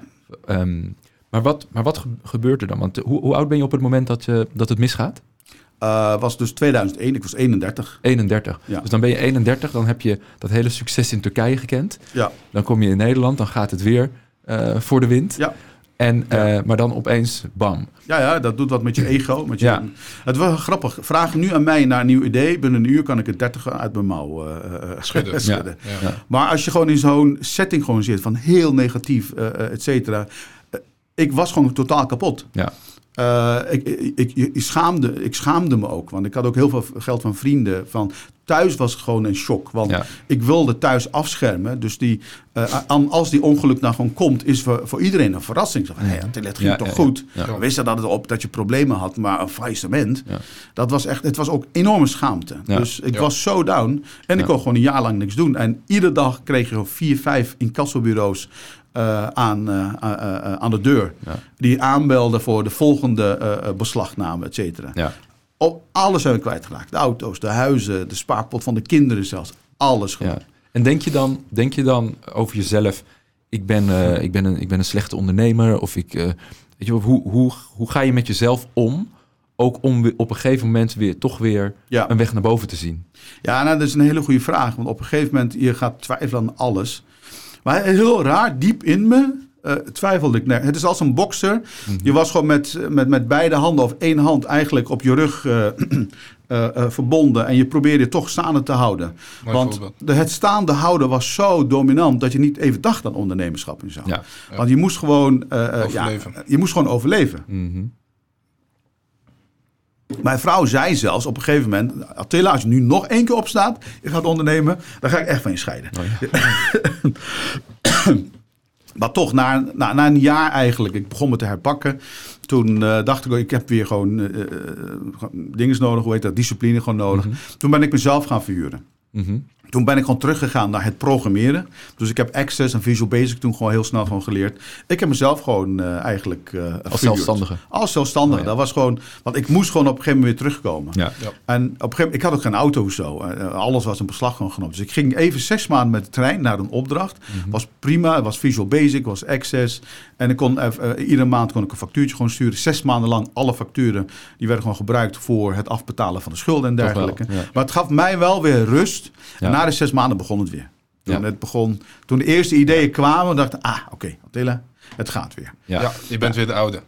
Um, maar, wat, maar wat gebeurt er dan? Want hoe, hoe oud ben je op het moment dat, je, dat het misgaat? Uh, was dus 2001, ik was 31. 31. Ja. Dus dan ben je 31, dan heb je dat hele succes in Turkije gekend. Ja. Dan kom je in Nederland, dan gaat het weer uh, voor de wind. Ja. En, uh, maar dan opeens, bam. Ja, ja, dat doet wat met je ego. Met je, ja. Het was grappig. Vraag nu aan mij naar een nieuw idee. Binnen een uur kan ik het 30 uit mijn mouw uh, schudden. schudden. Ja. Ja. Maar als je gewoon in zo'n setting gewoon zit van heel negatief, uh, et cetera. ik was gewoon totaal kapot. Ja. Uh, ik, ik, ik, schaamde, ik schaamde me ook, want ik had ook heel veel geld van vrienden. Van, thuis was gewoon een shock, want ik wilde thuis afschermen. Dus die, uh, als die ongeluk nou gewoon komt, is voor, voor iedereen een verrassing. Zo van, hé, het ging toch goed. We wisten dat, het op, dat je problemen had, maar een faillissement, dat was echt, het was ook enorme schaamte. Dus ik was zo down en ik kon gewoon een jaar lang niks doen. En iedere dag kreeg je vier, vijf incassobureaus uh, aan, uh, uh, aan de deur. Ja. Die aanbelden voor de volgende beslagname, et cetera. Ja. Op, alles hebben we kwijtgeraakt. De auto's, de huizen, de spaarpot van de kinderen zelfs. Alles gewoon. Ja. En denk je, dan, denk je dan over jezelf... Ik ben, ik, ben een, ik ben een slechte ondernemer. Of ik, weet je, hoe, hoe, hoe ga je met jezelf om ook om op een gegeven moment weer toch weer ja. een weg naar boven te zien? Ja, nou, dat is een hele goede vraag. Want op een gegeven moment, je gaat twijfelen aan alles. Maar heel raar, diep in me uh, twijfelde ik. Nee, het is als een bokser. Mhm. Je was gewoon met, met, met beide handen of één hand eigenlijk op je rug uh, uh, verbonden. En je probeerde toch staande te houden. Want de, het staande houden was zo dominant dat je niet even dacht aan ondernemerschap in Ja, Want je moest gewoon, ja, je moest gewoon overleven. Mm Mijn vrouw zei zelfs op een gegeven moment: Attila, als je nu nog één keer opstaat, je gaat ondernemen, dan ga ik echt van je scheiden. Oh ja. maar toch, na, na, na, een jaar eigenlijk, ik begon me te herpakken. Toen uh, dacht ik, ik heb weer gewoon uh, dingen nodig, hoe heet dat, discipline gewoon nodig. Mm -hmm. Toen ben ik mezelf gaan verhuren. Mm -hmm. Toen ben ik gewoon teruggegaan naar het programmeren. Dus ik heb Access en Visual Basic toen gewoon heel snel gewoon geleerd. Ik heb mezelf gewoon uh, eigenlijk... Uh, Als zelfstandige? Als zelfstandige. Oh, Dat was gewoon... Want ik moest gewoon op een gegeven moment weer terugkomen. Ja. ja. En op een gegeven moment... Ik had ook geen auto of zo. Uh, alles was in beslag gewoon genomen. Dus ik ging even zes maanden met de trein naar een opdracht. Mm -hmm. Was prima. Het was Visual Basic, was Access. En ik kon iedere maand kon ik een factuurtje gewoon sturen. Zes maanden lang alle facturen. Die werden gewoon gebruikt voor het afbetalen van de schulden en dergelijke. Wel, ja. Maar het gaf mij wel weer rust. Ja. Na de zes maanden begon het weer. Toen, het begon, toen de eerste ideeën kwamen, dacht ik, ah, oké, okay, Attila, het gaat weer. Ja, je bent weer de oude.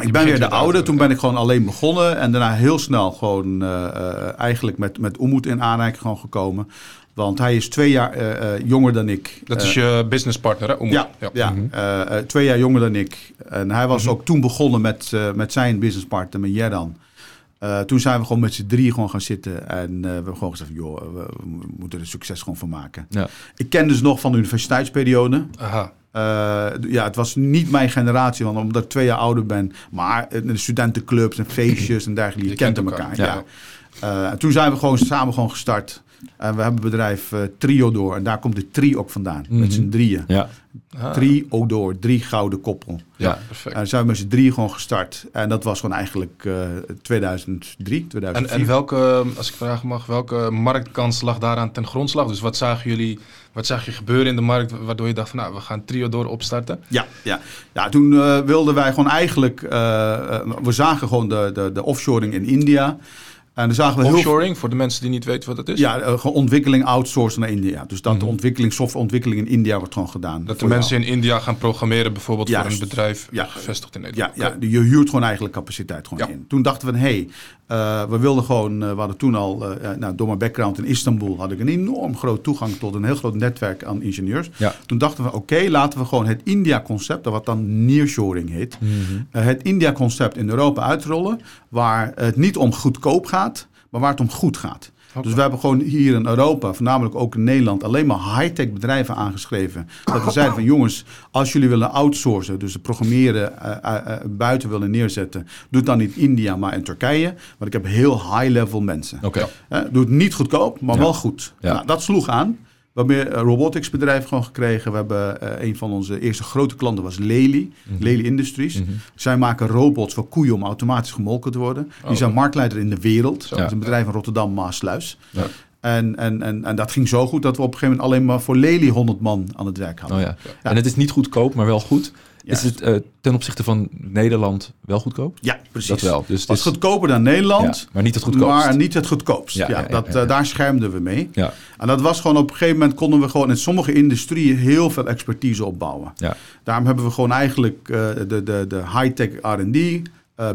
Ik ben weer de oude. Toen ben ik gewoon alleen begonnen. En daarna heel snel gewoon uh, uh, eigenlijk met, met in aanraking gewoon gekomen. Want hij is twee jaar uh, jonger dan ik. Dat is je businesspartner, hè? Ja, ja. ja. Mm -hmm. twee jaar jonger dan ik. En hij was mm -hmm. ook toen begonnen met, met zijn businesspartner, met Jerdan. Uh, toen zijn we gewoon met z'n drie gewoon gaan zitten. En uh, we hebben gewoon gezegd, joh, we, we, moeten er succes gewoon van maken. Ja. Ik ken dus nog van de universiteitsperiode. Aha. Uh, ja, het was niet mijn generatie, want omdat ik twee jaar ouder ben. Maar de studentenclubs en feestjes en dergelijke, je, je kent elkaar. Ja. ja. toen zijn we gewoon samen gewoon gestart. En we hebben het bedrijf uh, Trio door. En daar komt de tri ook vandaan. Mm -hmm. Met z'n drieën. Ja. Ah. Trio door. Drie gouden koppel. Ja, perfect. En zijn we met z'n drieën gewoon gestart. En dat was gewoon eigenlijk uh, 2003, 2004. En, en welke, als ik vragen mag, welke marktkans lag daaraan ten grondslag? Dus wat zagen jullie, wat zag je gebeuren in de markt waardoor je dacht van nou, we gaan Trio door opstarten? Ja, ja. ja toen uh, wilden wij gewoon eigenlijk, uh, we zagen gewoon de, de, de offshoring in India. En dan zagen we Offshoring, heel... voor de mensen die niet weten wat dat is? Ja, uh, ontwikkeling outsourcen naar India. Dus dat mm -hmm. de ontwikkeling, softwareontwikkeling in India wordt gewoon gedaan. Dat de mensen jou. in India gaan programmeren bijvoorbeeld voor een bedrijf ja. gevestigd in Nederland. Ja, ja, je huurt gewoon eigenlijk capaciteit gewoon ja. in. Toen dachten we, hé, hey, uh, we wilden gewoon, uh, we hadden toen al, uh, nou, door mijn background in Istanbul had ik een enorm groot toegang tot een heel groot netwerk aan ingenieurs. Ja. Toen dachten we, oké, okay, laten we gewoon het India-concept, wat dan nearshoring heet, mm -hmm. het India-concept in Europa uitrollen, waar het niet om goedkoop gaat, maar waar het om goed gaat. Okay. Dus we hebben gewoon hier in Europa, voornamelijk ook in Nederland, alleen maar high-tech bedrijven aangeschreven. Dat we zeiden van jongens, als jullie willen outsourcen, dus programmeren uh, uh, uh, buiten willen neerzetten, doe het dan niet in India, maar in Turkije. Want ik heb heel high-level mensen. Okay. doe het niet goedkoop, maar wel goed. Ja. Nou, dat sloeg aan. Hebben meer uh, robotics bedrijf gewoon gekregen. We hebben uh, een van onze eerste grote klanten was Lely, mm Lely Industries. Mhm. Zij maken robots voor koeien om automatisch gemolken te worden. Die zijn marktleider in de wereld. Dat is een bedrijf in Rotterdam, Maasluis. Ja. En, en, en, en dat ging zo goed dat we op een gegeven moment alleen maar voor Lely 100 man aan het werk hadden. Oh ja. En het is niet goedkoop, maar wel goed. Is het uh, ten opzichte van Nederland wel goedkoop? Ja, precies. Dat wel. Dus het is goedkoper dan Nederland, ja, maar niet het goedkoopst. Maar niet het goedkoopst. Ja, Ja, ja, dat, uh, daar schermden we mee. Ja. En dat was gewoon op een gegeven moment konden we gewoon in sommige industrieën heel veel expertise opbouwen. Ja. Daarom hebben we gewoon eigenlijk uh, de, de, de high-tech R&D,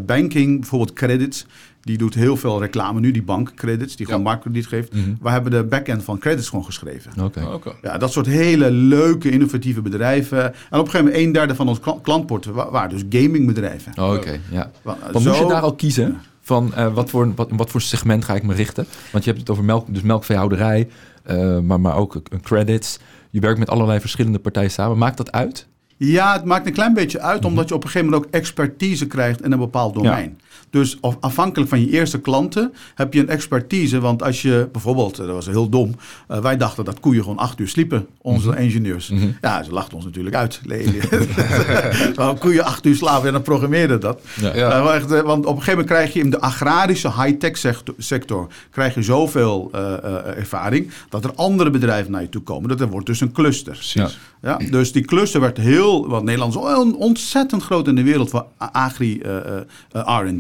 banking, bijvoorbeeld credits. Die doet heel veel reclame nu, die bankcredits, die gewoon Ja. marktkrediet geeft. Mhm. We hebben de backend van credits gewoon geschreven. Oké. Oh, Oké. Ja, dat soort hele leuke, innovatieve bedrijven. En op een gegeven moment een derde van ons kla- klantport wa- waren dus gamingbedrijven. Oh, Oké, ja. Wa- Maar moest je zo- daar al kiezen van eh, wat, voor, wat, voor segment ga ik me richten? Want je hebt het over melk, dus melkveehouderij, eh, maar, maar ook een credits. Je werkt met allerlei verschillende partijen samen. Maakt dat uit? Ja, het maakt een klein beetje uit, Mhm. omdat je op een gegeven moment ook expertise krijgt in een bepaald domein. Dus af- afhankelijk van je eerste klanten heb je een expertise. Want als je bijvoorbeeld, eh, dat was heel dom, eh, wij dachten dat koeien gewoon acht uur sliepen, onze ingenieurs. Mhm. Ja, ze lachten ons natuurlijk uit. Waarom koeien acht uur slapen en dan programmeerde dat. Ja. Ja. Eh, want op een gegeven moment krijg je in de agrarische high-tech sector, sector krijg je zoveel eh, eh, ervaring dat er andere bedrijven naar je toe komen. Dat er wordt dus een cluster. Precies. Ja, dus die cluster werd heel, want Nederland is on- ontzettend groot in de wereld voor a-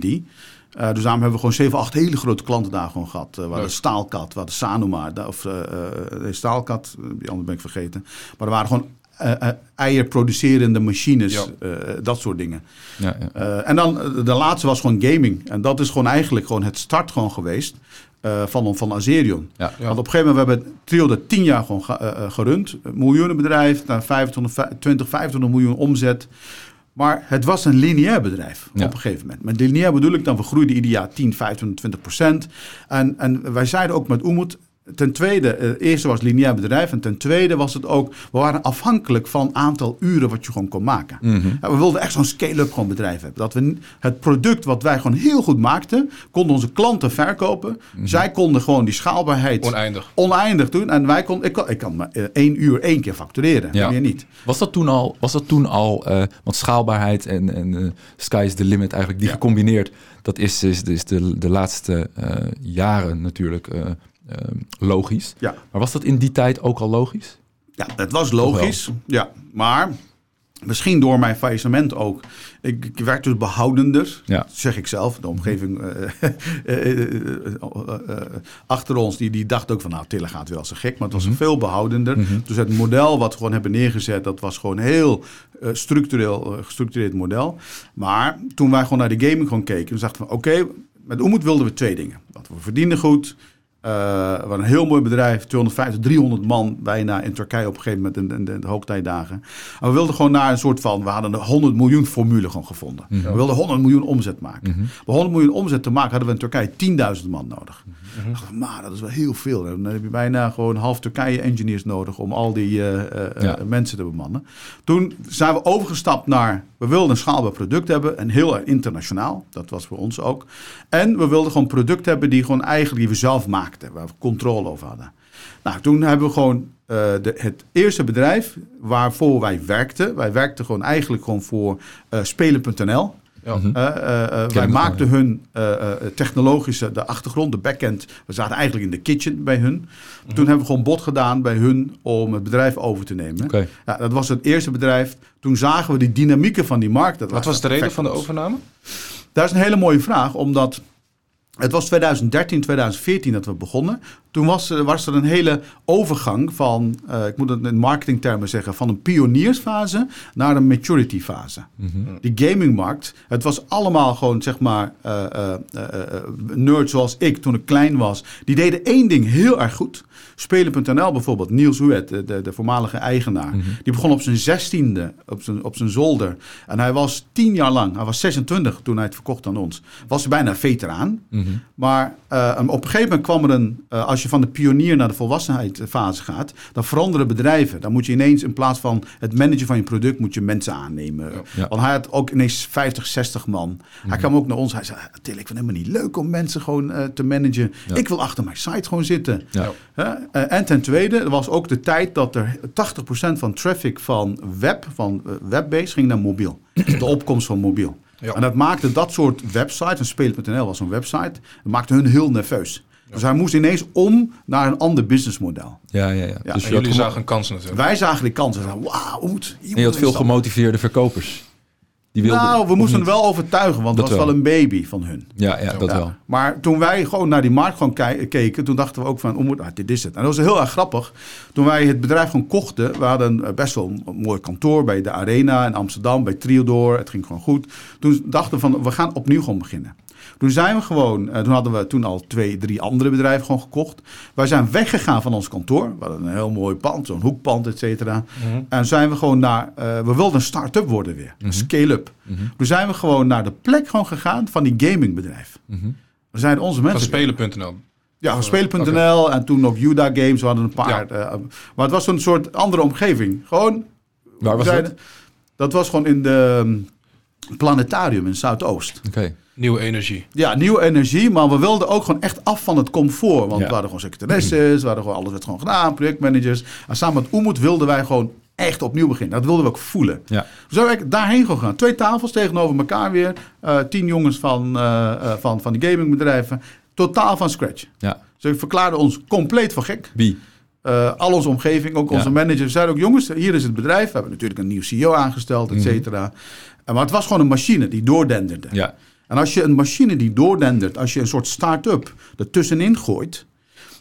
eh, R&D. Dus daarom hebben we gewoon 7, 8 hele grote klanten daar gewoon gehad. Eh, hadden Leuk. Staalkat, we hadden Sanoma, da- of eh, eh, Staalkat, die andere ben ik vergeten. Maar er waren gewoon eh, eh, eierproducerende machines, Ja. eh, dat soort dingen. Ja, ja. Eh, en dan de laatste was gewoon gaming. En dat is gewoon eigenlijk gewoon het start gewoon geweest eh, van, van Azerion. Ja. Ja. Want op een gegeven moment hebben we Trio dat tien jaar gewoon ge- gerund. Een miljoenenbedrijf, naar 25, 20, 25 miljoen omzet. Maar het was een lineair bedrijf Ja. op een gegeven moment. Met lineair bedoel ik dan, we groeiden ieder jaar 10, 25, 20 procent. En, en wij zeiden ook met Oemoed, ten tweede, eh, het eerste was lineair bedrijf. En ten tweede was het ook, we waren afhankelijk van aantal uren wat je gewoon kon maken. Mhm. We wilden echt zo'n scale-up gewoon bedrijf hebben. Dat we het product wat wij gewoon heel goed maakten, konden onze klanten verkopen. Zij konden gewoon die schaalbaarheid Oneindig. oneindig doen. En wij kon, ik, kan, ik kan maar eh, één uur één keer factureren, Ja. meer niet. Was dat toen al, was dat toen al eh, want schaalbaarheid en, en sky is the limit eigenlijk, die Ja. gecombineerd, dat is, is, is de, de laatste jaren natuurlijk logisch. Ja. Maar was dat in die tijd ook al logisch? Ja, het was logisch. Ja, maar misschien door mijn faillissement ook. Ik, ik werd dus behoudender, Ja. zeg ik zelf. De omgeving eh, eh, eh, achter ons, die, die dacht ook van... nou, Tille gaat wel als een gek, maar het was veel behoudender. Dus het model wat we gewoon hebben neergezet... dat was gewoon heel structureel, gestructureerd model. Maar toen wij gewoon naar de gaming gewoon keken... toen dachten we, oké, met Oemoed wilden we twee dingen. Dat we verdienden goed... Eh, we hadden een heel mooi bedrijf, 250, 300 man bijna in Turkije op een gegeven moment in, in, de- de hoogtijdagen. En we wilden gewoon naar een soort van, we hadden een 100 miljoen formule gewoon gevonden. We wilden 100 miljoen omzet maken. Om 100 miljoen omzet te maken hadden we in Turkije 10.000 man nodig. Ik dacht, maar dat is wel heel veel. Dan heb je bijna gewoon half Turkije engineers nodig om al die eh, eh, eh, Ja. mensen te bemannen. Toen zijn we overgestapt naar, we wilden een schaalbaar product hebben en heel internationaal. Dat was voor ons ook. En we wilden gewoon product hebben die gewoon eigenlijk die we zelf maakten, waar we controle over hadden. Nou, toen hebben we gewoon eh, de, het eerste bedrijf waarvoor wij werkten. Wij werkten gewoon eigenlijk gewoon voor eh Spelen.nl. Ja. Mhm. Eh, eh, wij maakten hun technologische, de achtergrond, de backend. We zaten eigenlijk in de kitchen bij hun. Toen hebben we gewoon bod gedaan bij hun om het bedrijf over te nemen. Ja, dat was het eerste bedrijf. Toen zagen we die dynamieken van die markt. Dat Wat was de reden van de overname? Dat is een hele mooie vraag, omdat het was 2013, 2014 dat we begonnen. Toen was, er- was er een hele overgang van, eh, ik moet het in marketingtermen zeggen, van een pioniersfase naar een maturity fase. Die gamingmarkt, het was allemaal gewoon zeg maar eh, eh, eh, eh, nerds zoals ik toen ik klein was. Die deden één ding heel erg goed. Spelen.nl bijvoorbeeld, Niels Huet, de, de, de voormalige eigenaar. Die begon op zijn zestiende op zijn, op zijn zolder. En hij was tien jaar lang, hij was 26 toen hij het verkocht aan ons. Was hij bijna veteraan. Maar uh, op een gegeven moment kwam er een, uh, als je van de pionier naar de volwassenheidsfase gaat, dan veranderen bedrijven. Dan moet je ineens in plaats van het managen van je product, moet je mensen aannemen. Ja. Want hij had ook ineens 50, 60 man. Hij kwam ook naar ons, hij zei, Til, ik vind het helemaal niet leuk om mensen gewoon uh, te managen. Ik wil achter mijn site gewoon zitten. En ten tweede, er was ook de tijd dat er 80% van traffic van web, van webbase, ging naar mobiel. de opkomst van mobiel. Ja. En dat maakte dat soort websites, en Spelen.nl was zo'n website, dat maakte hun heel nerveus. Dus hij moest ineens om naar een ander businessmodel. Ja, ja, ja. ja. Dus jullie zagen een kans natuurlijk. Wij zagen die kans. Wauw, moet. Je had veel gemotiveerde verkopers. Die nou, we moesten hem wel overtuigen, want dat was wel. een baby van hun. Ja, ja dat wel. Maar toen wij gewoon naar die markt gewoon keken, toen dachten we ook van, oh, dit is het. En dat was heel erg grappig. Toen wij het bedrijf gewoon kochten, we hadden eh, best wel een mooi kantoor bij de Arena in Amsterdam, bij Triodor. Het ging gewoon goed. Toen dachten we van, we gaan opnieuw gewoon beginnen. Toen zijn we gewoon, uh, toen hadden we toen al twee, drie andere bedrijven gewoon gekocht. Wij zijn weggegaan van ons kantoor. We hadden een heel mooi pand, zo'n hoekpand, et cetera. Mhm. En zijn we gewoon naar, uh, we wilden een start-up worden weer, een mhm. scale-up. Mm Toen zijn we gewoon naar de plek gewoon gegaan van die gamingbedrijf. We zijn onze mensen... Van Spelen.nl? Ja, van Spelen.nl en toen nog Juda Games. We hadden een paar. Uh, maar het was een soort andere omgeving. Gewoon. Waar was dat? Dat was gewoon in de um, planetarium in Zuidoost. Oké. Nieuwe energie. Ja, nieuwe energie. Maar we wilden ook gewoon echt af van het comfort. Want we hadden gewoon secretaresses, we hadden gewoon alles werd gewoon gedaan, projectmanagers. En samen met Oemoed wilden wij gewoon echt opnieuw beginnen. Dat wilden we ook voelen. Ja. We zijn daarheen gegaan. Twee tafels tegenover elkaar weer. Uh, tien jongens van, uh, van, van die gamingbedrijven. Totaal van scratch. Ja. Ze verklaarden ons compleet voor gek. Wie? Uh, al onze omgeving, ook onze managers, zeiden ook: jongens, hier is het bedrijf. We hebben natuurlijk een nieuw CEO aangesteld, et mhm. Maar het was gewoon een machine die doordenderde. Ja. En als je een machine die doordendert, als je een soort start-up ertussenin gooit,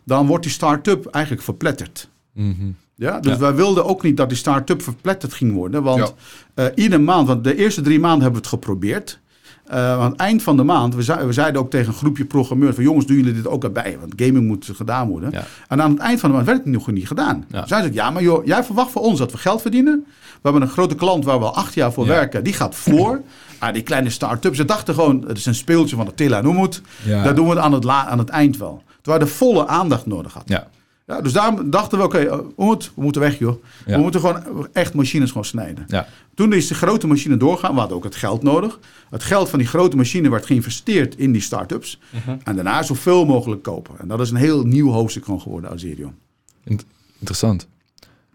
dan wordt die start-up eigenlijk verpletterd. Mm Ja, dus wij wilden ook niet dat die start-up verpletterd ging worden. Want ja. uh, iedere maand, want de eerste drie maanden hebben we het geprobeerd. Uh, aan het eind van de maand, we, we, zeiden ook tegen een groepje programmeurs van jongens, doen jullie dit ook erbij? Want gaming moet gedaan worden. Ja. En aan het eind van de maand werd het nog niet gedaan. Ja. Zeiden ze, ja, maar joh, jij verwacht van ons dat we geld verdienen. We hebben een grote klant waar we al acht jaar voor werken. Die gaat voor. Ah, die kleine start-ups, ze dachten gewoon, het is een speeltje van de Tilla. Ja. Dat doen we aan het, aan het eind wel. Terwijl de volle aandacht nodig had. Ja. Ja, dus daar dachten we, oké, okay, we moeten weg joh. We moeten gewoon echt machines gewoon snijden. Ja. Toen is de grote machine doorgaan. We hadden ook het geld nodig. Het geld van die grote machine werd geïnvesteerd in die start-ups. Uh En daarna zoveel mogelijk kopen. En dat is een heel nieuw hoofdstuk gewoon geworden, Azerion. Interessant.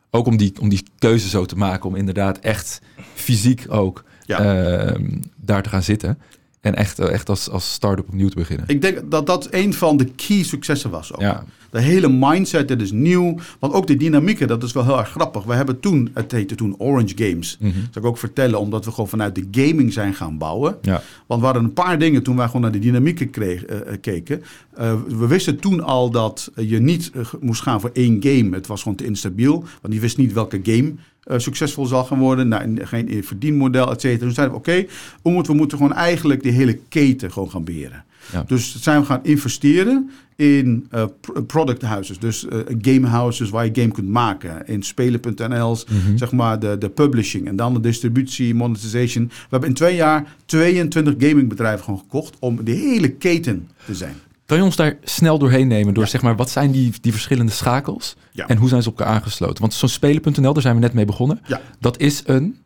Ook om die, om die keuze zo te maken, om inderdaad echt fysiek ook Ehm, daar te gaan zitten. En echt, eh, echt als, als start-up opnieuw te beginnen. Ik denk dat dat een van de key successen was. Ook. Ja. De hele mindset, dat is nieuw. Want ook de dynamieken, dat is wel heel erg grappig. We hebben toen, het heette toen Orange Games. Mm Dat ik ook vertellen, omdat we gewoon vanuit de gaming zijn gaan bouwen. Ja. Want we hadden een paar dingen toen wij gewoon naar de dynamieken kreeg, uh, keken. Uh, we wisten toen al dat je niet moest gaan voor één game. Het was gewoon te instabiel. Want je wist niet welke game uh, succesvol zal gaan worden. Nou, geen verdienmodel, et cetera. Toen zeiden we, oké, okay, we moeten gewoon eigenlijk die hele keten gewoon gaan beheren. Ja. Dus zijn we gaan investeren in uh, product houses, dus uh, game houses waar je game kunt maken. In spelen.nl's, mm zeg maar de, de publishing en dan de distributie, monetization. We hebben in twee jaar 22 gamingbedrijven gewoon gekocht om de hele keten te zijn. Kan je ons daar snel doorheen nemen door zeg maar wat zijn die, die verschillende schakels en hoe zijn ze op elkaar aangesloten? Want zo'n spelen.nl, daar zijn we net mee begonnen. Ja. Dat is een.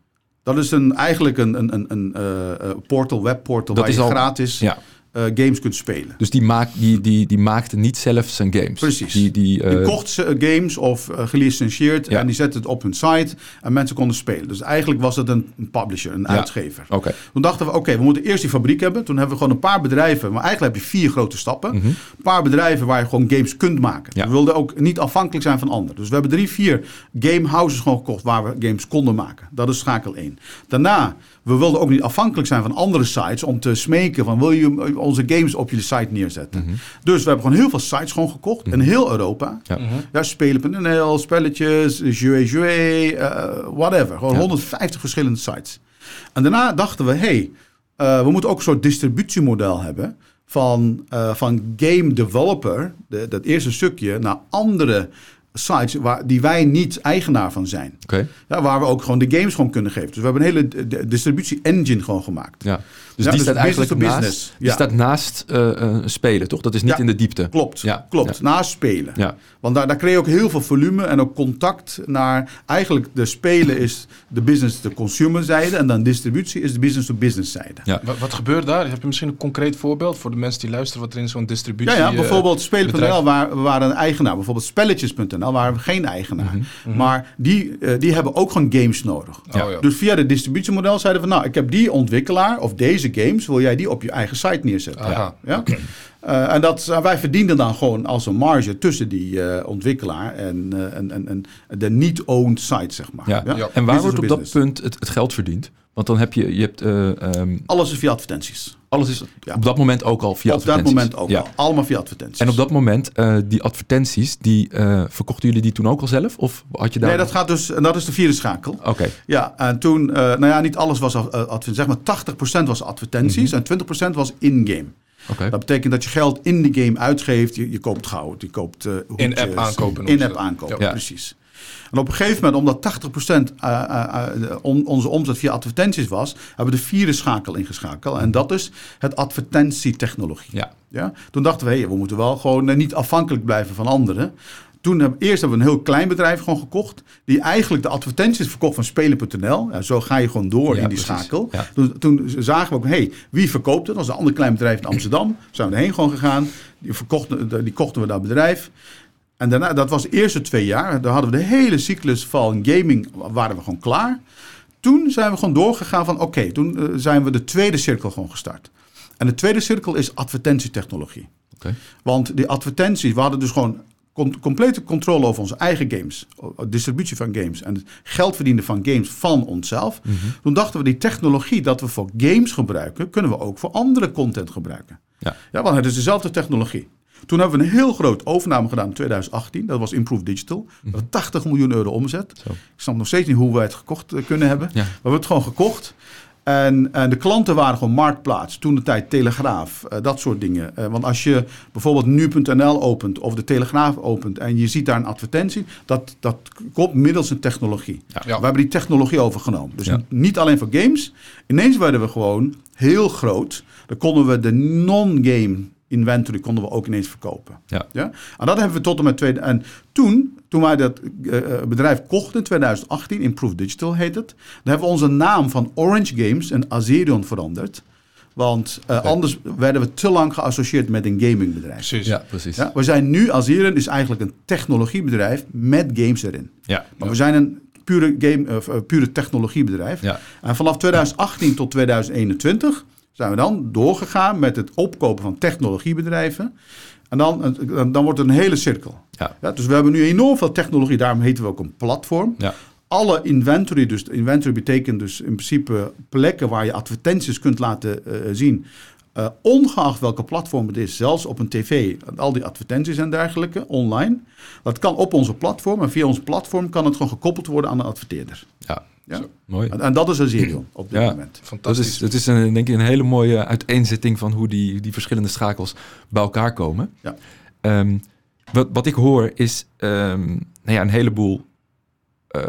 Dat is een, eigenlijk een, een, een, een uh, portal, webportal, dat waar is je al, gratis ja uh, games kunt spelen. Dus die, maak, die, die, die maakte niet zelf zijn games? Precies. Die, die, uh... kocht ze games of uh, gelicenseerd en die zette het op hun site en mensen konden spelen. Dus eigenlijk was het een, een publisher, een uitgever. Okay. Toen dachten we, oké, we moeten eerst die fabriek hebben. Toen hebben we gewoon een paar bedrijven, maar eigenlijk heb je vier grote stappen. Mm -hmm. Een paar bedrijven waar je gewoon games kunt maken. Ja. We wilden ook niet afhankelijk zijn van anderen. Dus we hebben drie, vier game houses gewoon gekocht waar we games konden maken. Dat is schakel 1. Daarna we wilden ook niet afhankelijk zijn van andere sites om te smeken van wil je onze games op je site neerzetten. Mhm. Dus we hebben gewoon heel veel sites gewoon gekocht in heel Europa. Ja, mm ja spelen.nl, spelletjes, jouet, jouet, uh, whatever. Gewoon 150 verschillende sites. En daarna dachten we, hey, uh, we moeten ook een soort distributiemodel hebben van, uh, van game developer, de, dat eerste stukje, naar andere sites waar, die wij niet eigenaar van zijn. Okay. Ja, waar we ook gewoon de games gewoon kunnen geven. Dus we hebben een hele distributie engine gewoon gemaakt. Ja. Dus Ja, die dus staat eigenlijk business to naast, business. die Ja. staat naast eh, eh, spelen, toch? Dat is niet Ja, in de diepte. Klopt, Ja, klopt. ja. Naast spelen. Ja. Want daar, daar creëer je ook heel veel volume en ook contact naar... Eigenlijk de spelen is de business-to-consumer zijde... en dan distributie is de business-to-business zijde. Ja. Wat, wat gebeurt daar? Heb je misschien een concreet voorbeeld voor de mensen die luisteren wat er in zo'n distributie... Ja, ja eh, bijvoorbeeld Spelen.nl, bedrijf- waar, we waren een eigenaar. Bijvoorbeeld Spelletjes.nl, waren we geen eigenaar. Maar die, die hebben ook gewoon games nodig. Oh, ja. Dus via het distributiemodel zeiden we, nou, ik heb die ontwikkelaar of deze games, wil jij die op je eigen site neerzetten? Aha, Ja? Eh, en dat, wij verdienden dan gewoon als een marge tussen die eh, ontwikkelaar en, eh, en, en, en de niet-owned site, zeg maar. Ja. Ja. En waar Business wordt op dat punt het, het geld verdiend? Want dan heb je, je hebt, eh, ehm, Alles is via advertenties. alles is Ja. op dat moment ook al via op dat advertenties. moment ook Ja. al. Allemaal via advertenties. En op dat moment, eh, die advertenties, die eh, verkochten jullie die toen ook al zelf? Of had je daar... Nee, dat gaat dus, en dat is de vierde schakel. Oké, Ja, en toen, eh, nou ja, niet alles was advertenties. Zeg maar 80% was advertenties en 20% was in-game. oké. Dat betekent dat je geld in de game uitgeeft. Je, je koopt goud, je koopt eh. In-app aankopen. In-app aankopen, Ja. precies. En op een gegeven moment, omdat 80% eh, eh, eh, on- onze omzet via advertenties was, hebben we de vierde schakel ingeschakeld. En dat is het advertentietechnologie. Ja. Ja? Toen dachten we, hey, we moeten wel gewoon niet afhankelijk blijven van anderen. Toen hebben, eerst hebben we een heel klein bedrijf gewoon gekocht. Die eigenlijk de advertenties verkocht van Spelen.nl. Ja, zo ga je gewoon door Ja, in die precies. schakel. Ja. Toen, toen zagen we ook, hey, wie verkoopt het? Dat was een ander klein bedrijf in Amsterdam. Zijn we erheen gewoon gegaan. Die, verkochten, die kochten we dat bedrijf. En daarna, dat was de eerste twee jaar. Daar hadden we de hele cyclus van gaming, waren we gewoon klaar. Toen zijn we gewoon doorgegaan van, oké, toen eh, zijn we de tweede cirkel gewoon gestart. En de tweede cirkel is advertentietechnologie. Want die advertenties, we hadden dus gewoon com- complete controle over onze eigen games. Distributie van games en het geld verdienen van games van onszelf. Toen dachten we, die technologie dat we voor games gebruiken, kunnen we ook voor andere content gebruiken. Ja. Ja, want het is dezelfde technologie. Toen hebben we een heel groot overname gedaan in 2018. Dat was Improve Digital. Dat was 80 miljoen euro omzet. Zo. Ik snap nog steeds niet hoe wij het gekocht eh, kunnen hebben. Ja. We hebben het gewoon gekocht. En, en de klanten waren gewoon Marktplaats, toen de tijd Telegraaf, eh, dat soort dingen. Eh, want als je bijvoorbeeld nu.nl opent of de Telegraaf opent en je ziet daar een advertentie, dat, dat komt middels een technologie. Ja. We hebben die technologie overgenomen. Dus Ja. niet alleen voor games. Ineens werden we gewoon heel groot. Dan konden we de non-game inventory konden we ook ineens verkopen. Ja. Ja? En dat hebben we tot en met tweede. En toen, toen wij dat eh, eh, bedrijf kochten in 2018, Improve Digital heet het, dan hebben we onze naam van Orange Games en Azerion veranderd. Want eh, anders werden we te lang geassocieerd met een gamingbedrijf. Precies. Ja, precies. Ja, we zijn nu, Azerion is eigenlijk een technologiebedrijf met games erin. Ja. Maar we zijn een pure, game, pure technologiebedrijf. Ja. En vanaf 2018 tot 2021 zijn we dan doorgegaan met het opkopen van technologiebedrijven. En dan, eh, dan wordt het een hele cirkel. Ja. dus we hebben nu enorm veel technologie, daarom heten we ook een platform. Ja. Alle inventory, dus inventory betekent dus in principe plekken waar je advertenties kunt laten eh, zien. Eh, ongeacht welke platform het is, zelfs op een tv, al die advertenties en dergelijke, online. Dat kan op onze platform en via ons platform kan het gewoon gekoppeld worden aan een adverteerder. Ja. Ja? Zo. Mooi. En, en dat is Azerion op dit Ja. moment. Dat Fantastisch. is, dat is een, denk ik een hele mooie uiteenzetting van hoe die, die verschillende schakels bij elkaar komen. Ja. Ehm, wat, wat ik hoor is ehm, nou ja, een heleboel eh,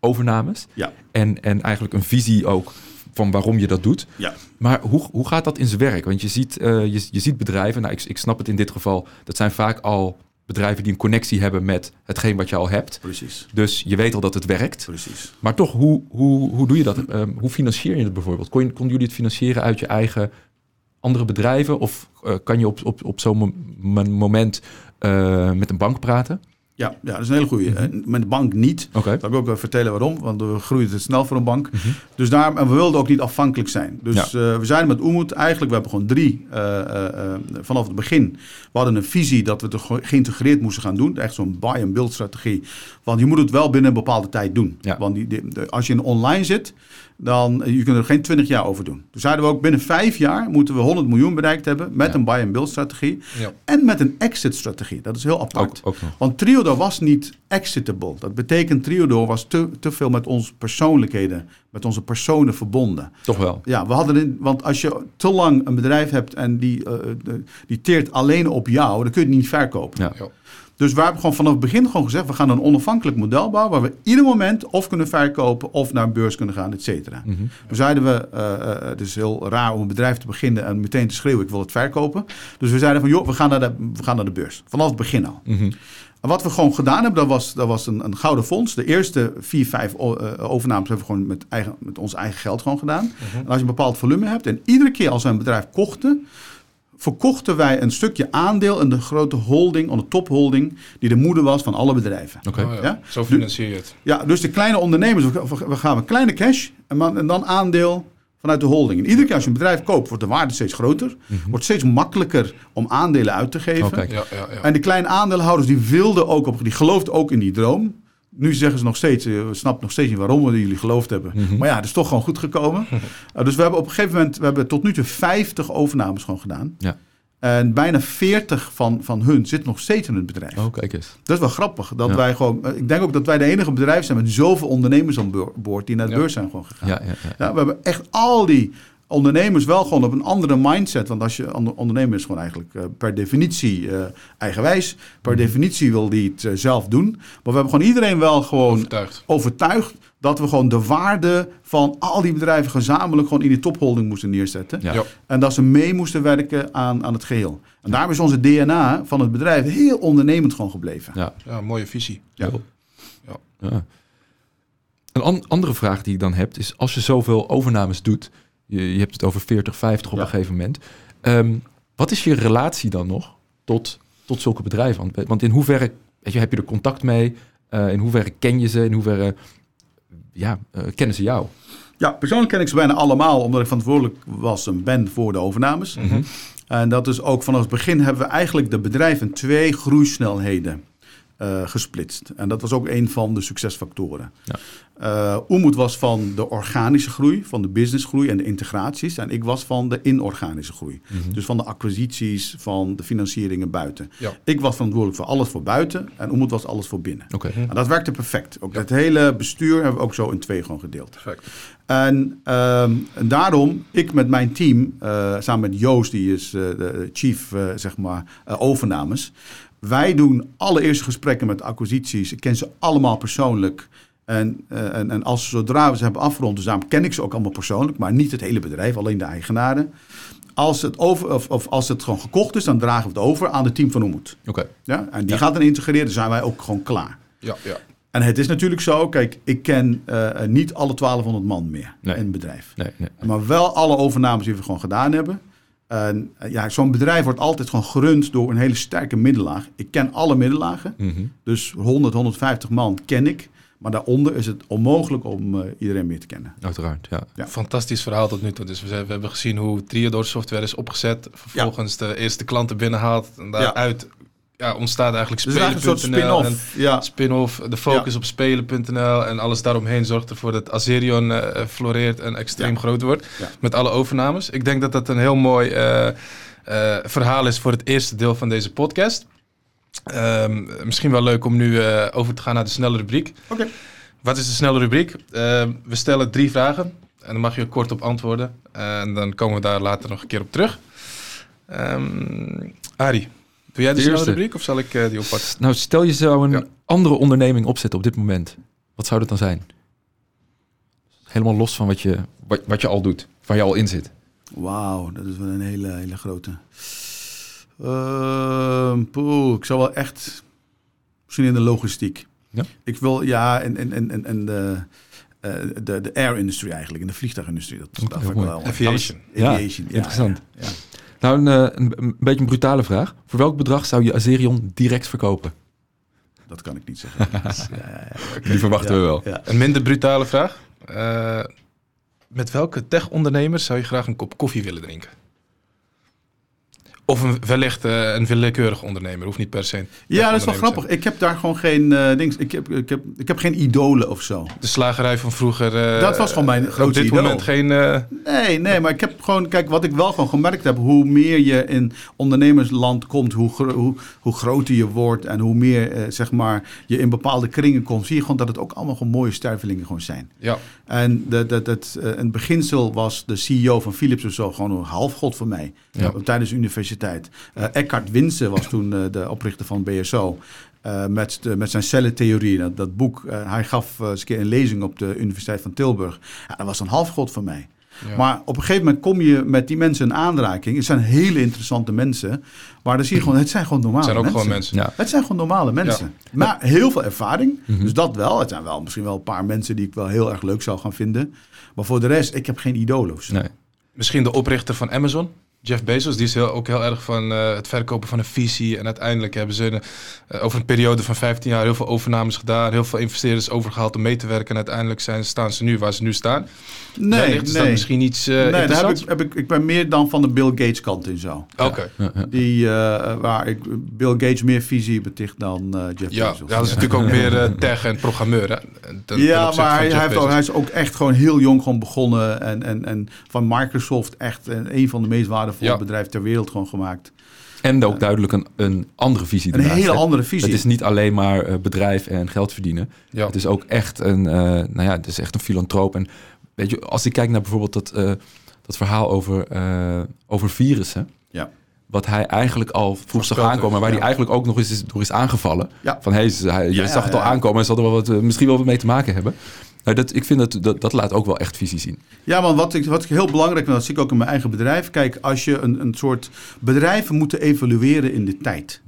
overnames. Ja. En, en eigenlijk een visie ook van waarom je dat doet. Ja. Maar hoe, hoe gaat dat in zijn werk? Want je ziet, eh, je, je ziet bedrijven, nou, ik, ik snap het in dit geval, dat zijn vaak al bedrijven die een connectie hebben met hetgeen wat je al hebt. Precies, Dus je weet al dat het werkt. precies. Maar toch, hoe, hoe, hoe doe je dat? Ehm, hoe financier je het bijvoorbeeld? Kon konden jullie het financieren uit je eigen andere bedrijven? Of eh, kan je op, op, op zo'n mo- mo- moment eh, met een bank praten? Ja, ja, dat is een hele goede. Mhm. Met de bank niet. Oké. Zal ik ook vertellen waarom, want we groeien te snel voor een bank. Mhm. Dus daar, en we wilden ook niet afhankelijk zijn. Dus eh, we zijn met Oemoed eigenlijk, we hebben gewoon drie, eh, eh, vanaf het begin. We hadden een visie dat we het ge- geïntegreerd moesten gaan doen. Echt zo'n buy-and-build strategie. Want je moet het wel binnen een bepaalde tijd doen. Ja. Want die, die- de- als je in online zit, dan je kunt er geen 20 jaar over doen. Dus zeiden we ook binnen vijf jaar moeten we 100 miljoen bereikt hebben met Ja. een buy-and-build strategie. Ja. En met een exit strategie. Dat is heel apart. Ook, ook nog. Want Triodo was niet exitable. Dat betekent Triodo was te, te veel met onze persoonlijkheden, met onze personen verbonden. Toch wel. Ja, we hadden in, want als je te lang een bedrijf hebt en die, eh, de- die teert alleen op jou, dan kun je het niet verkopen. Ja. Dus we hebben gewoon vanaf het begin gewoon gezegd, we gaan een onafhankelijk model bouwen waar we ieder moment of kunnen verkopen of naar een beurs kunnen gaan, et cetera. Mhm. We zeiden we, uh, het is heel raar om een bedrijf te beginnen en meteen te schreeuwen, ik wil het verkopen. Dus we zeiden van, joh, we gaan naar de, we gaan naar de beurs. Vanaf het begin al. Mhm. En wat we gewoon gedaan hebben, dat was, dat was een, een gouden fonds. De eerste vier, vijf uh, overnames hebben we gewoon met, eigen, met ons eigen geld gewoon gedaan. En als je een bepaald volume hebt en iedere keer als we een bedrijf kochten, verkochten wij een stukje aandeel in de grote holding, de topholding, die de moeder was van alle bedrijven. Oké. Oh ja, Ja? Zo financier je het. Ja, dus de kleine ondernemers, we we gaan met kleine cash en dan, aandeel vanuit de holding. En iedere keer als je een bedrijf koopt, wordt de waarde steeds groter. Wordt steeds makkelijker om aandelen uit te geven. Oh. Ja, ja, ja. En de kleine aandeelhouders die wilden ook op, die geloofden ook in die droom. Nu zeggen ze nog steeds, eh, we snappen nog steeds niet waarom we jullie geloofd hebben. Mhm. Maar ja, het is toch gewoon goed gekomen. Uh, dus we hebben op een gegeven moment, we hebben tot nu toe 50 overnames gewoon gedaan. Ja. En bijna 40 van, van hun zitten nog steeds in het bedrijf. Oh, kijk eens. Dat is wel grappig. Dat Ja. wij gewoon, eh, ik denk ook dat wij de enige bedrijf zijn met zoveel ondernemers aan boor- boord die naar de Ja. beurs zijn gewoon gegaan. Ja, ja, ja. Ja, we hebben echt al die ondernemers wel gewoon op een andere mindset. Want als je ondernemer is gewoon eigenlijk eh, per definitie eh, eigenwijs. Per definitie wil die het eh, zelf doen. Maar we hebben gewoon iedereen wel gewoon Overtuigd. overtuigd dat we gewoon de waarde van al die bedrijven gezamenlijk gewoon in die topholding moesten neerzetten. Ja. Ja. En dat ze mee moesten werken aan, aan het geheel. En daarom is onze DNA van het bedrijf heel ondernemend gewoon gebleven. Ja. Ja, mooie visie. Ja. Ja. Ja. Een an- andere vraag die ik dan heb is, als je zoveel overnames doet, je, je hebt het over 40, 50 op Ja. een gegeven moment, ehm, wat is je relatie dan nog tot, tot zulke bedrijven? Want- Want in hoeverre weet je, heb je er contact mee? Eh, in hoeverre ken je ze? In hoeverre ja, eh, kennen ze jou? Ja, persoonlijk ken ik ze bijna allemaal, omdat ik verantwoordelijk was en ben voor de overnames. Mhm. En dat is ook vanaf het begin hebben we eigenlijk de bedrijven twee groeisnelheden eh, gesplitst. En dat was ook een van de succesfactoren. Ja. Eh, was van de organische groei, van de businessgroei en de integraties. En ik was van de inorganische groei. Mhm. Dus van de acquisities, van de financieringen buiten. Ja. Ik was verantwoordelijk voor alles voor buiten en Umut was alles voor binnen. Oké. En dat werkte perfect. Ook het hele bestuur hebben we ook zo in twee gewoon gedeeld. Perfect. En, ehm, en daarom, ik met mijn team, eh, samen met Joost, die is eh, de chief, eh, zeg maar, overnames. Wij doen alle eerste gesprekken met acquisities. Ik ken ze allemaal persoonlijk. En, eh, en, en als zodra we ze hebben afgerond, dus daarom ken ik ze ook allemaal persoonlijk, maar niet het hele bedrijf, alleen de eigenaren. Als het, over, of, of als het gewoon gekocht is, dan dragen we het over aan het team van Oemoed. Oké. Ja? En die gaat dan integreren, dan zijn wij ook gewoon klaar. Ja, ja. En het is natuurlijk zo, kijk, ik ken eh, niet alle 1200 man meer Nee. in het bedrijf. Nee, nee. Maar wel alle overnames die we gewoon gedaan hebben. Eh, ja, zo'n bedrijf wordt altijd gewoon gerund door een hele sterke middenlaag. Ik ken alle middenlagen. Mhm. Dus 100, 150 man ken ik. Maar daaronder is het onmogelijk om eh, iedereen meer te kennen. Uiteraard, ja. Ja. Fantastisch verhaal tot nu toe. Dus we, zijn- we hebben gezien hoe Triodor software is opgezet. Vervolgens de eerste klanten binnenhaalt. En daaruit ja, ontstaat eigenlijk spelen.nl. en spin-off. Ja, Spin-off, de focus op spelen.nl en alles daaromheen zorgt ervoor dat Azerion eh, floreert en extreem Ja. groot wordt. Ja. Met alle overnames. Ik denk dat dat een heel mooi eh, eh, verhaal is voor het eerste deel van deze podcast. Ehm, misschien wel leuk om nu over te gaan naar de snelle rubriek. Oké. Wat is de snelle rubriek? Ehm, we stellen drie vragen en dan mag je kort op antwoorden. en dan komen we daar later nog een keer op terug. Ehm Arie, doe jij de, eerste. rubriek of zal ik eh, die oppakken? Nou, stel je zou een Ja. andere onderneming opzetten op dit moment. Wat zou dat dan zijn? Helemaal los van wat je, wat, wat je al doet, waar je al in zit. wauw, dat is wel een hele, hele grote. Ehm, poeh, ik zou wel echt... Misschien in de logistiek. Ja? Ik wil, ja, en, en, en, en, de, eh, de, de air industry eigenlijk, in de vliegtuigindustrie. Dat, Oké, dat vind ik mooi. wel. Aviation. Ja, Aviation, ja, interessant. Ja, ja. Nou, een, eh, een, een beetje een brutale vraag. Voor welk bedrag zou je Azerion direct verkopen? Dat kan ik niet zeggen. Dus. Die verwachten we wel. Ja. Een minder brutale vraag. Eh, met welke tech-ondernemer zou je graag een kop koffie willen drinken? Of een, wellicht eh, een willekeurig ondernemer, hoeft niet per se. een Ja, dat is wel grappig. Ik heb daar gewoon geen uh, dings. Ik heb, ik, heb, ik heb geen idolen of zo. De slagerij van vroeger. eh, Dat was gewoon mijn Op grootste dit idool. moment geen. Nee, nee, maar ik heb gewoon, kijk, wat ik wel gewoon gemerkt heb, hoe meer je in ondernemersland komt, hoe, gro- hoe, hoe groter je wordt en hoe meer, zeg maar, je in bepaalde kringen komt, zie je gewoon dat het ook allemaal gewoon mooie stervelingen gewoon zijn. ja, En dat, dat, dat, het beginsel was de CEO van Philips of zo gewoon een halfgod voor mij. Ja. Tijdens de universiteit. Eh Eckhard Winsen was toen eh, de oprichter van BSO. Uh, met, de, met zijn cellentheorie. Dat, dat boek, uh, hij gaf uh, eens een keer een lezing op de Universiteit van Tilburg. Ja, dat was een halfgod voor mij. Ja. Maar op een gegeven moment kom je met die mensen in aanraking. Het zijn hele interessante mensen. Maar dan zie je gewoon, het zijn gewoon normale mensen. Het zijn ook mensen. gewoon mensen. Het zijn gewoon normale mensen. Ja. Maar heel veel ervaring. Mm -hmm. Dus dat wel. Het zijn wel misschien wel een paar mensen die ik wel heel erg leuk zou gaan vinden. Maar voor de rest, ik heb geen idolo's. Nee. Misschien de oprichter van Amazon. Jeff Bezos, die is heel, ook heel erg van uh, het verkopen van een visie. En uiteindelijk hebben ze uh, over een periode van 15 jaar heel veel overnames gedaan. Heel veel investeerders overgehaald om mee te werken. En uiteindelijk zijn, staan ze nu waar ze nu staan. Nee, is nee. dat misschien iets uh, nee, daar heb ik, heb ik, ik ben meer dan van de Bill Gates kant in zo. Oké. Die, uh, waar ik Bill Gates meer visie beticht dan uh, Jeff Ja, Bezos. ja, dat is natuurlijk ook meer uh, tech en programmeur. Hè? Ten- ten ja, maar hij, heeft ook, hij is ook echt gewoon heel jong gewoon begonnen. En, en, en van Microsoft echt een, een van de meest waardevolle Ja. bedrijven ter wereld gewoon gemaakt. En ook duidelijk een, een andere visie. Een ernaast, hele hè. andere visie. Het is niet alleen maar eh, bedrijf en geld verdienen. Ja. Het is ook echt een, eh, nou ja, het is echt een filantroop. En weet je, als ik kijk naar bijvoorbeeld dat, eh, dat verhaal over, eh, over virussen. Ja. Wat hij eigenlijk al vroeg aankomen, maar waar heeft, hij eigenlijk ook nog eens door is aangevallen. Ja. Van hey, ze- hij, je Ja, zag het al ja. aankomen en ze hadden wel wat, eh, misschien wel wat mee te maken hebben. Nou, dat, ik vind dat, dat dat laat ook wel echt visie zien. Ja, want wat ik, wat ik heel belangrijk vind, dat zie ik ook in mijn eigen bedrijf. Kijk, als je een, een soort bedrijven moeten evalueren in de tijd.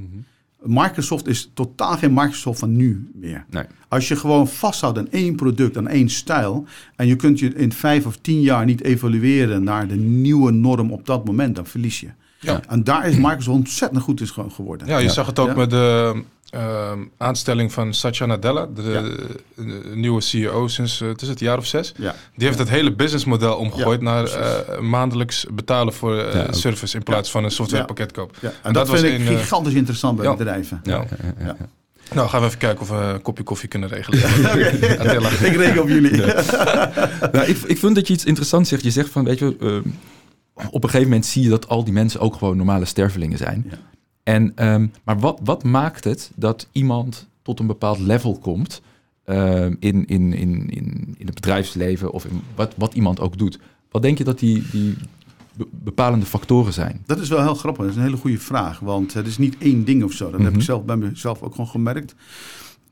Microsoft is totaal geen Microsoft van nu meer. Nee. Als je gewoon vasthoudt aan één product, aan één stijl. en je kunt je in vijf of tien jaar niet evalueren naar de nieuwe norm op dat moment, dan verlies je. Ja. En daar is Microsoft ontzettend goed in gewoon geworden. Ja, je Ja. zag het ook Ja. met de ehm, aanstelling van Satya Nadella, de, Ja. de nieuwe CEO sinds uh, het is het jaar of zes. Ja. Die heeft het hele businessmodel omgegooid Ja, naar eh, maandelijks betalen voor eh, service in plaats van een softwarepakket kopen. Ja. En, En dat, dat vind was ik in, eh, gigantisch interessant bij ja. bedrijven. Ja, Ja. ja, ja, ja. Ja. Nou, gaan we even kijken of we een kopje koffie kunnen regelen. Ik reken op jullie. Nou, ik, ik vind dat je iets interessants zegt. Je zegt van, weet je, ehm, op een gegeven moment zie je dat al die mensen ook gewoon normale stervelingen zijn. Ja. En, ehm, maar wat, wat maakt het dat iemand tot een bepaald level komt ehm, in, in, in, in, in het bedrijfsleven of in wat, wat iemand ook doet? Wat denk je dat die, die be- bepalende factoren zijn? Dat is wel heel grappig. Dat is een hele goede vraag. Want het is niet één ding of zo. Dat heb Mhm. ik zelf bij mezelf ook gewoon gemerkt.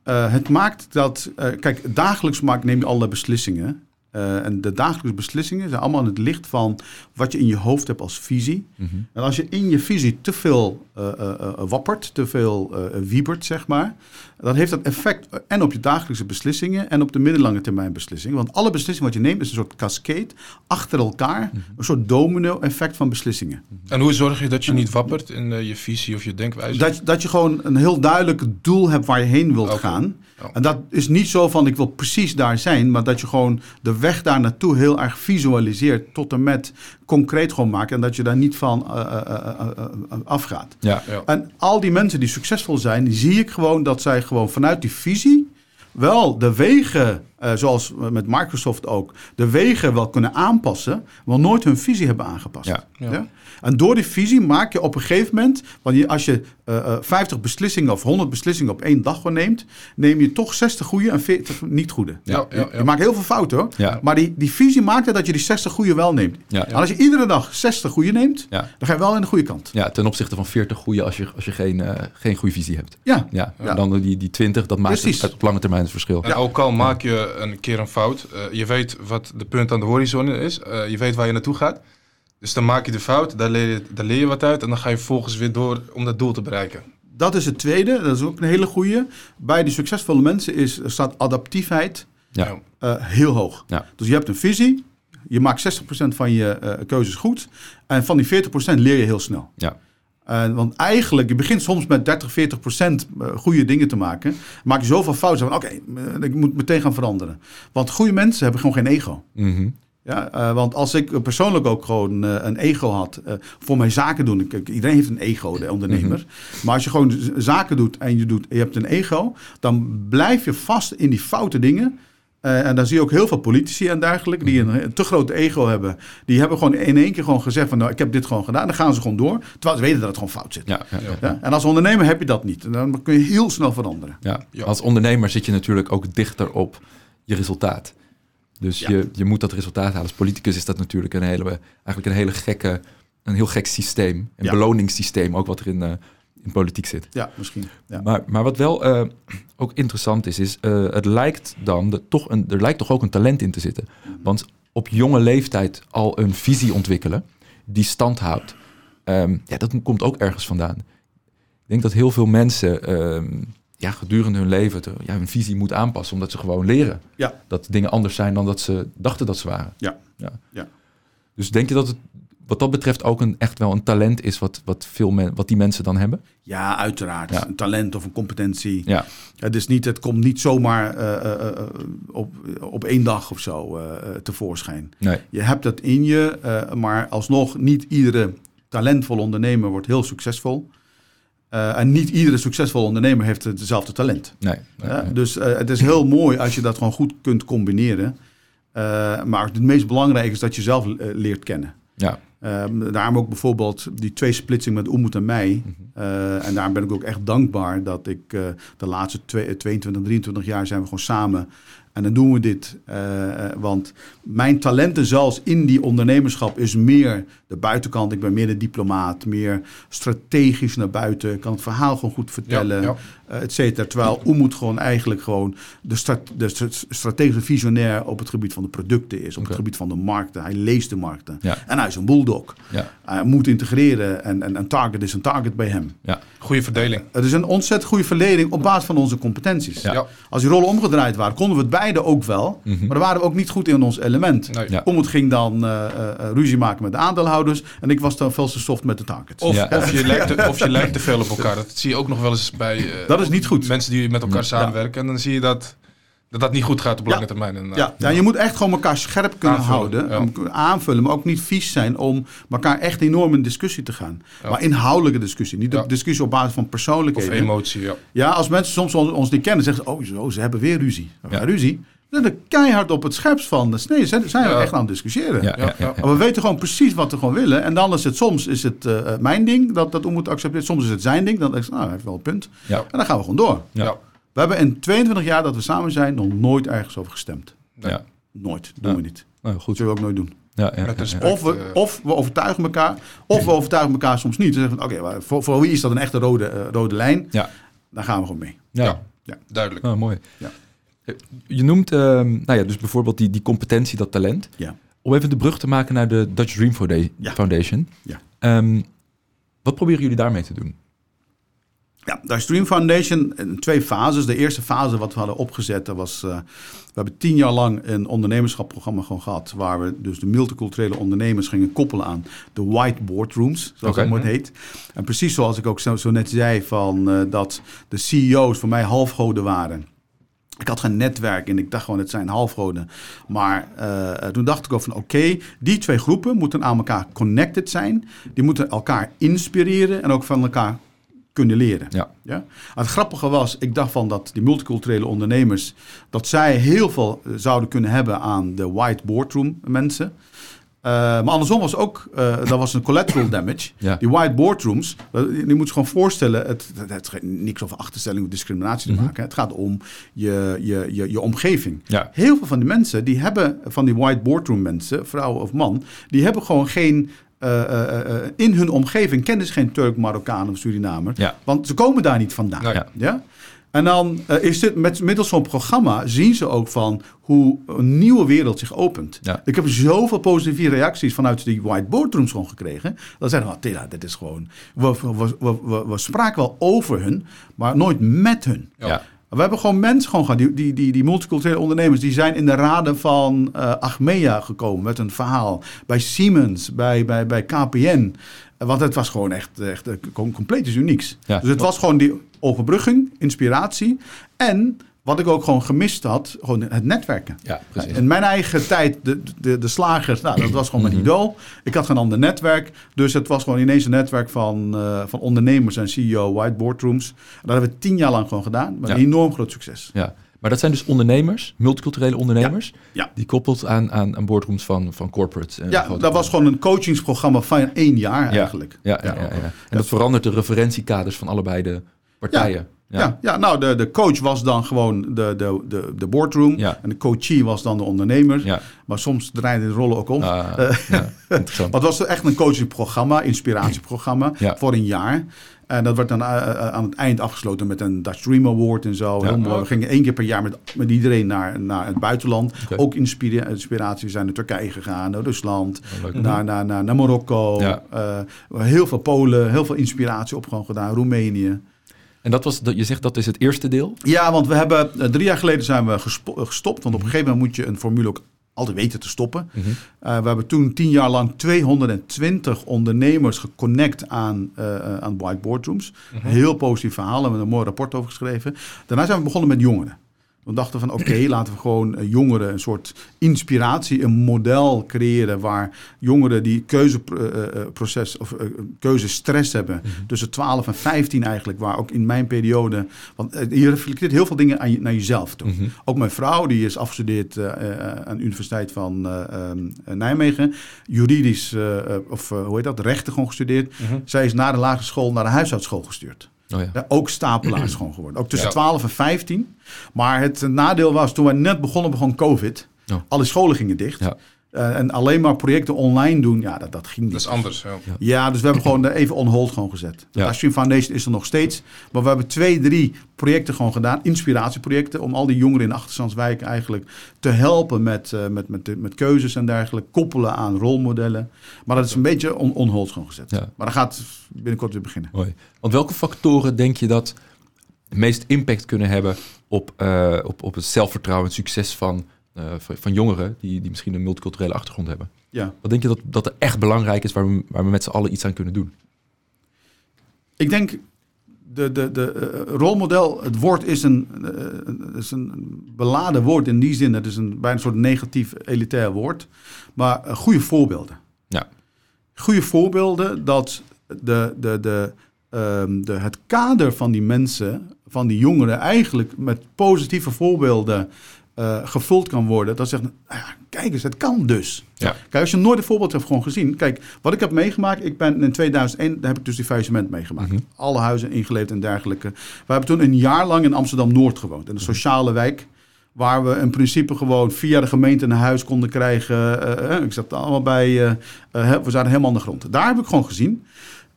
Eh, het maakt dat... eh, kijk, dagelijks maak, neem je allerlei beslissingen. Eh, en de dagelijkse beslissingen zijn allemaal in het licht van... wat je in je hoofd hebt als visie. En als je in je visie te veel eh, eh, wappert, te veel wiebert, zeg maar, dan heeft dat effect en op je dagelijkse beslissingen en op de middellange termijn beslissingen. Want alle beslissingen wat je neemt is een soort cascade achter elkaar, een soort domino-effect van beslissingen. En hoe zorg je dat je niet wappert in je visie of je denkwijze? Dat, dat je gewoon een heel duidelijk doel hebt waar je heen wilt gaan. Ja. En dat is niet zo van ik wil precies daar zijn, maar dat je gewoon de weg daar naartoe heel erg visualiseert tot en met concreet gewoon maken en dat je daar niet van eh, eh, eh, afgaat. Ja. Ja. En al die mensen die succesvol zijn, zie ik gewoon dat zij gewoon vanuit die visie wel de wegen, eh, zoals met Microsoft ook, de wegen wel kunnen aanpassen, maar nooit hun visie hebben aangepast. Ja. Ja. En door die visie maak je op een gegeven moment, want je, als je eh, eh, 50 beslissingen of 100 beslissingen op één dag gewoon neemt, neem je toch 60 goede en 40 niet goede. Ja, ja, Je, ja. je maakt heel veel fouten hoor. Ja. Maar die, die visie maakt er dat je die 60 goede wel neemt. Ja. En als je iedere dag 60 goede neemt, Ja. dan ga je wel in de goede kant. Ja, ten opzichte van 40 goede als je, als je geen, eh, geen goede visie hebt. Ja. Ja, Ja. en dan die, die 20, dat maakt Precies. het op lange termijn het verschil. En ook al maak je een keer een fout, eh, je weet wat de punt aan de horizon is, eh, je weet waar je naartoe gaat. Dus dan maak je de fout, daar leer je, daar leer je wat uit en dan ga je volgens weer door om dat doel te bereiken. Dat is het tweede, dat is ook een hele goede. Bij de succesvolle mensen is, staat adaptiefheid Ja. eh, heel hoog. Ja. Dus je hebt een visie, je maakt 60% van je eh, keuzes goed. En van die 40% leer je heel snel. Ja. Eh, want eigenlijk, je begint soms met 30, 40 procent eh, goede dingen te maken. Maak je zoveel fouten van, oké, ik moet meteen gaan veranderen. Want goede mensen hebben gewoon geen ego. Mhm. Ja, eh, want als ik persoonlijk ook gewoon eh, een ego had eh, voor mijn zaken doen. Kijk, iedereen heeft een ego, de ondernemer. Maar als je gewoon zaken doet en je, doet, je hebt een ego, dan blijf je vast in die foute dingen. Eh, en dan zie je ook heel veel politici en dergelijke die een, een te groot ego hebben. Die hebben gewoon in één keer gewoon gezegd van nou, ik heb dit gewoon gedaan. Dan gaan ze gewoon door. Terwijl ze weten dat het gewoon fout zit. Ja, ja, ja. Ja? En als ondernemer heb je dat niet. En dan kun je heel snel veranderen. Ja. Als ondernemer zit je natuurlijk ook dichter op je resultaat. Dus Ja. je, je moet dat resultaat halen. Als politicus is dat natuurlijk een hele, eigenlijk een hele gekke, een heel gek systeem. Een Ja. beloningssysteem, ook wat er in, eh, in politiek zit. Ja, misschien. Ja. Maar, maar wat wel uh, ook interessant is, is uh, het lijkt dan de, toch een, er lijkt toch ook een talent in te zitten. Want op jonge leeftijd al een visie ontwikkelen die stand houdt, um, ja, dat komt ook ergens vandaan. Ik denk dat heel veel mensen um, ja, gedurende hun leven te, ja, hun visie moet aanpassen, omdat ze gewoon leren ja. dat dingen anders zijn dan dat ze dachten dat ze waren. Ja. Ja. ja. Dus denk je dat het wat dat betreft ook een, echt wel een talent is wat, wat, veel men, wat die mensen dan hebben? Ja, uiteraard. Ja. Een talent of een competentie. Ja. Het, is niet, het komt niet zomaar uh, uh, op, op één dag of zo uh, tevoorschijn. Nee. Je hebt het in je, maar alsnog niet iedere talentvolle ondernemer wordt heel succesvol. En niet iedere succesvolle ondernemer heeft hetzelfde talent. Nee. nee, nee. Dus het is heel mooi als je dat gewoon goed kunt combineren. maar het meest belangrijke is dat je zelf leert kennen. Ja. Um, daarom ook bijvoorbeeld die twee splitsing met Oemoed en mij. Mhm. En daarom ben ik ook echt dankbaar dat ik de laatste twee, 22, 23 jaar zijn we gewoon samen. En dan doen we dit. Want mijn talenten zelfs in die ondernemerschap is meer de buitenkant. Ik ben meer de diplomaat, meer strategisch naar buiten. Ik kan het verhaal gewoon goed vertellen, Ja, ja. et cetera. Terwijl Oemoed gewoon eigenlijk gewoon de, strat, de strategische visionair op het gebied van de producten is. Op het gebied van de markten. Hij leest de markten. Ja. En hij is een bulldog. Ja. Hij moet integreren en, en een target is een target bij hem. Ja. Goede verdeling. Het is een ontzettend goede verlening op basis van onze competenties. Als die rollen omgedraaid waren, konden we het beide ook wel. Mhm. Maar dan waren we ook niet goed in ons element. Nee. Het ging dan eh, eh, ruzie maken met de aandeelhouders. En ik was dan veel te soft met de targets. Of, Ja. of, je lijkt te, of je lijkt te veel op elkaar. Dat zie je ook nog wel eens bij eh, Dat is niet goed. mensen die met elkaar samenwerken. En dan zie je dat dat, dat niet goed gaat op Ja. lange termijn. En, Ja, ja, je moet echt gewoon elkaar scherp kunnen Aanvullen, houden. ja. Aanvullen, maar ook niet vies zijn om elkaar echt enorm in discussie te gaan. Ja. Maar inhoudelijke discussie. Niet Ja. een discussie op basis van Of persoonlijkheden. emotie, ja. Ja, als mensen soms ons, ons niet kennen, zeggen ze: Oh, zo, ze hebben weer ruzie. Ja. Ja. Ruzie. Zijn er keihard op het scherpst van de snee. Zijn, zijn we echt aan het discussiëren. Ja, ja, Ja, ja, ja. Maar we weten gewoon precies wat we gewoon willen. En dan is het soms is het, eh, eh, mijn ding dat, dat we moeten accepteren. Soms is het zijn ding. Dan denk ik, nou, hij heeft wel een punt. Ja. En dan gaan we gewoon door. Ja. Ja. We hebben in 22 jaar dat we samen zijn nog nooit ergens over gestemd. Nee. Ja. Nooit. Doen Ja. we niet. Nou, Dat goed. zullen we ook nooit doen. Ja, ja. Of we, eh, of we overtuigen elkaar, of we overtuigen elkaar soms niet. Dan zeggen we, oké, maar voor, voor wie is dat een echte rode, rode lijn? Ja. Daar gaan we gewoon mee. Ja. Ja. Duidelijk. Oh, mooi. Ja. Je noemt, ehm, nou ja, dus bijvoorbeeld die, die competentie, dat talent. Ja. Om even de brug te maken naar de Dutch Dream Ja. Foundation. Ja. Ehm, wat proberen jullie daarmee te doen? Ja, de Stream Foundation in twee fases. De eerste fase wat we hadden opgezet, dat was... eh, we hebben tien jaar lang een ondernemerschapprogramma gewoon gehad... waar we dus de multiculturele ondernemers gingen koppelen aan de whiteboard rooms, zoals Oké. dat mooi heet. En precies zoals ik ook zo, zo net zei, van, eh, dat de CEO's voor mij halfgoden waren... Ik had geen netwerk en ik dacht gewoon, het zijn halfgoden. Maar eh, toen dacht ik ook van, oké, die twee groepen moeten aan elkaar connected zijn. Die moeten elkaar inspireren en ook van elkaar kunnen leren. Ja. Ja? Het grappige was, ik dacht van dat die multiculturele ondernemers, dat zij heel veel eh, zouden kunnen hebben aan de white boardroom mensen. Eh, maar andersom was ook, eh, dat was een collateral damage. Ja. Die white boardrooms, eh, je moet je gewoon voorstellen, het, het, het heeft niks over achterstelling of discriminatie te Mhm. maken. Het gaat om je, je, je, je omgeving. Ja. Heel veel van die mensen, die hebben, van die white boardroom mensen, vrouw of man, die hebben gewoon geen, in hun omgeving kennen ze geen Turk, Marokkaan of Surinamer. Ja. Want ze komen daar niet vandaan. Ja? En dan eh, is dit met middels zo'n programma zien ze ook van hoe een nieuwe wereld zich opent. Ja. Ik heb zoveel positieve reacties vanuit die white boardrooms gewoon gekregen. Dat zeiden we, Tela, dit is gewoon. We, we, we, we, we spraken wel over hun, maar nooit met hun. Ja. We hebben gewoon mensen gewoon gehad, die, die, die, die multiculturele ondernemers, die zijn in de raden van eh Achmea gekomen met een verhaal. Bij Siemens, bij, bij, bij KPN. Want het was gewoon echt, echt eh, com- compleet iets unieks. Ja. Dus het was gewoon die overbrugging, inspiratie. En wat ik ook gewoon gemist had, gewoon het netwerken. Ja, precies. In mijn eigen tijd, de, de, de slagers, nou, dat was gewoon mijn Mhm. idool. Ik had geen ander netwerk. Dus het was gewoon ineens een netwerk van, eh, van ondernemers en CEO, whiteboard rooms. Dat hebben we tien jaar lang gewoon gedaan. Met Ja. een enorm groot succes. Ja. Maar dat zijn dus ondernemers, multiculturele ondernemers, Ja. die koppelt aan, aan, aan boardrooms van, van corporates. en Ja, dat was gewoon een coachingsprogramma van één jaar Ja. eigenlijk. Ja, ja. En dat verandert de referentiekaders van allebei de partijen. Ja. Ja, nou, de, de coach was dan gewoon de, de, de, de boardroom. Ja. En de coachee was dan de ondernemer. Ja. Maar soms draaiden de rollen ook om. Eh, ja, interessant. maar het was echt een coachingprogramma, inspiratieprogramma voor een jaar. En dat werd dan eh, eh, aan het eind afgesloten met een Dutch Dream Award en zo. Ja. Heel mooi. We gingen één keer per jaar met, met iedereen naar, naar het buitenland. Ook inspira- inspiratie. We zijn naar Turkije gegaan, naar Rusland, leuk. naar, naar, naar, naar Marokko. Ja. Eh, heel veel Polen, heel veel inspiratie op gewoon gedaan. Roemenië. En dat was, dat, je zegt dat is het eerste deel? Ja, want we hebben eh, drie jaar geleden zijn we eh, gestopt. Want op een gegeven moment moet je een formule ook altijd weten te stoppen. Mhm. Eh, we hebben toen tien jaar lang 220 ondernemers geconnect aan, eh, aan whiteboardrooms. Heel positief verhaal. Hebben we een mooi rapport over geschreven. Daarna zijn we begonnen met jongeren. We dachten van oké, laten we gewoon eh, jongeren een soort inspiratie, een model creëren waar jongeren die keuzeproces of eh, keuzestress hebben tussen 12 en 15 eigenlijk, waar ook in mijn periode, want eh, je reflecteert heel veel dingen aan je, naar jezelf toe. Mhm. Ook mijn vrouw, die is afgestudeerd eh, eh, aan de Universiteit van eh, ehm, Nijmegen, juridisch eh, eh, of eh, hoe heet dat, rechten gewoon gestudeerd. Zij is na de lagere school naar de huishoudschool gestuurd. Oh ja. Ook stapelaars gewoon geworden. Ook tussen Ja. 12 en 15. Maar het eh, nadeel was, toen we net begonnen, begon COVID. Oh. Alle scholen gingen dicht. Ja. Eh, en alleen maar projecten online doen, ja, dat, dat ging Dat niet. is anders. Ja. Ja, dus we hebben gewoon er even on hold gewoon gezet. Ja. De Ashwin Foundation is er nog steeds. Maar we hebben twee, drie projecten gewoon gedaan. Inspiratieprojecten. Om al die jongeren in de achterstandswijken eigenlijk te helpen met, eh, met, met, met keuzes en dergelijke. Koppelen aan rolmodellen. Maar dat is een beetje on, on hold gewoon gezet. Ja. Maar dat gaat binnenkort weer beginnen. Mooi. Want welke factoren denk je dat het meest impact kunnen hebben op, eh, op, op het zelfvertrouwen en succes van, eh, van, jongeren die, die misschien een multiculturele achtergrond hebben? Ja. Wat denk je dat, dat er echt belangrijk is waar we, waar we met z'n allen iets aan kunnen doen? Ik denk, de, de, de eh, rolmodel, het woord is een, eh, is een beladen woord in die zin. Het is een, bijna een soort negatief elitair woord. Maar goede voorbeelden. Ja. Goede voorbeelden dat de, de, de, ehm, de, het kader van die mensen, van die jongeren, eigenlijk met positieve voorbeelden eh, gevuld kan worden. Dat zegt, nou ja, kijk eens, het kan dus. Ja. Kijk, als je nooit een voorbeeld hebt gewoon gezien. Kijk, wat ik heb meegemaakt, ik ben in 2001, daar heb ik dus die faillissement meegemaakt. Mhm. Alle huizen ingeleefd en dergelijke. We hebben toen een jaar lang in Amsterdam-Noord gewoond. In een sociale wijk. Waar we in principe gewoon via de gemeente een huis konden krijgen. Eh, eh, ik zat allemaal bij, we zaten helemaal aan de grond. Daar heb ik gewoon gezien.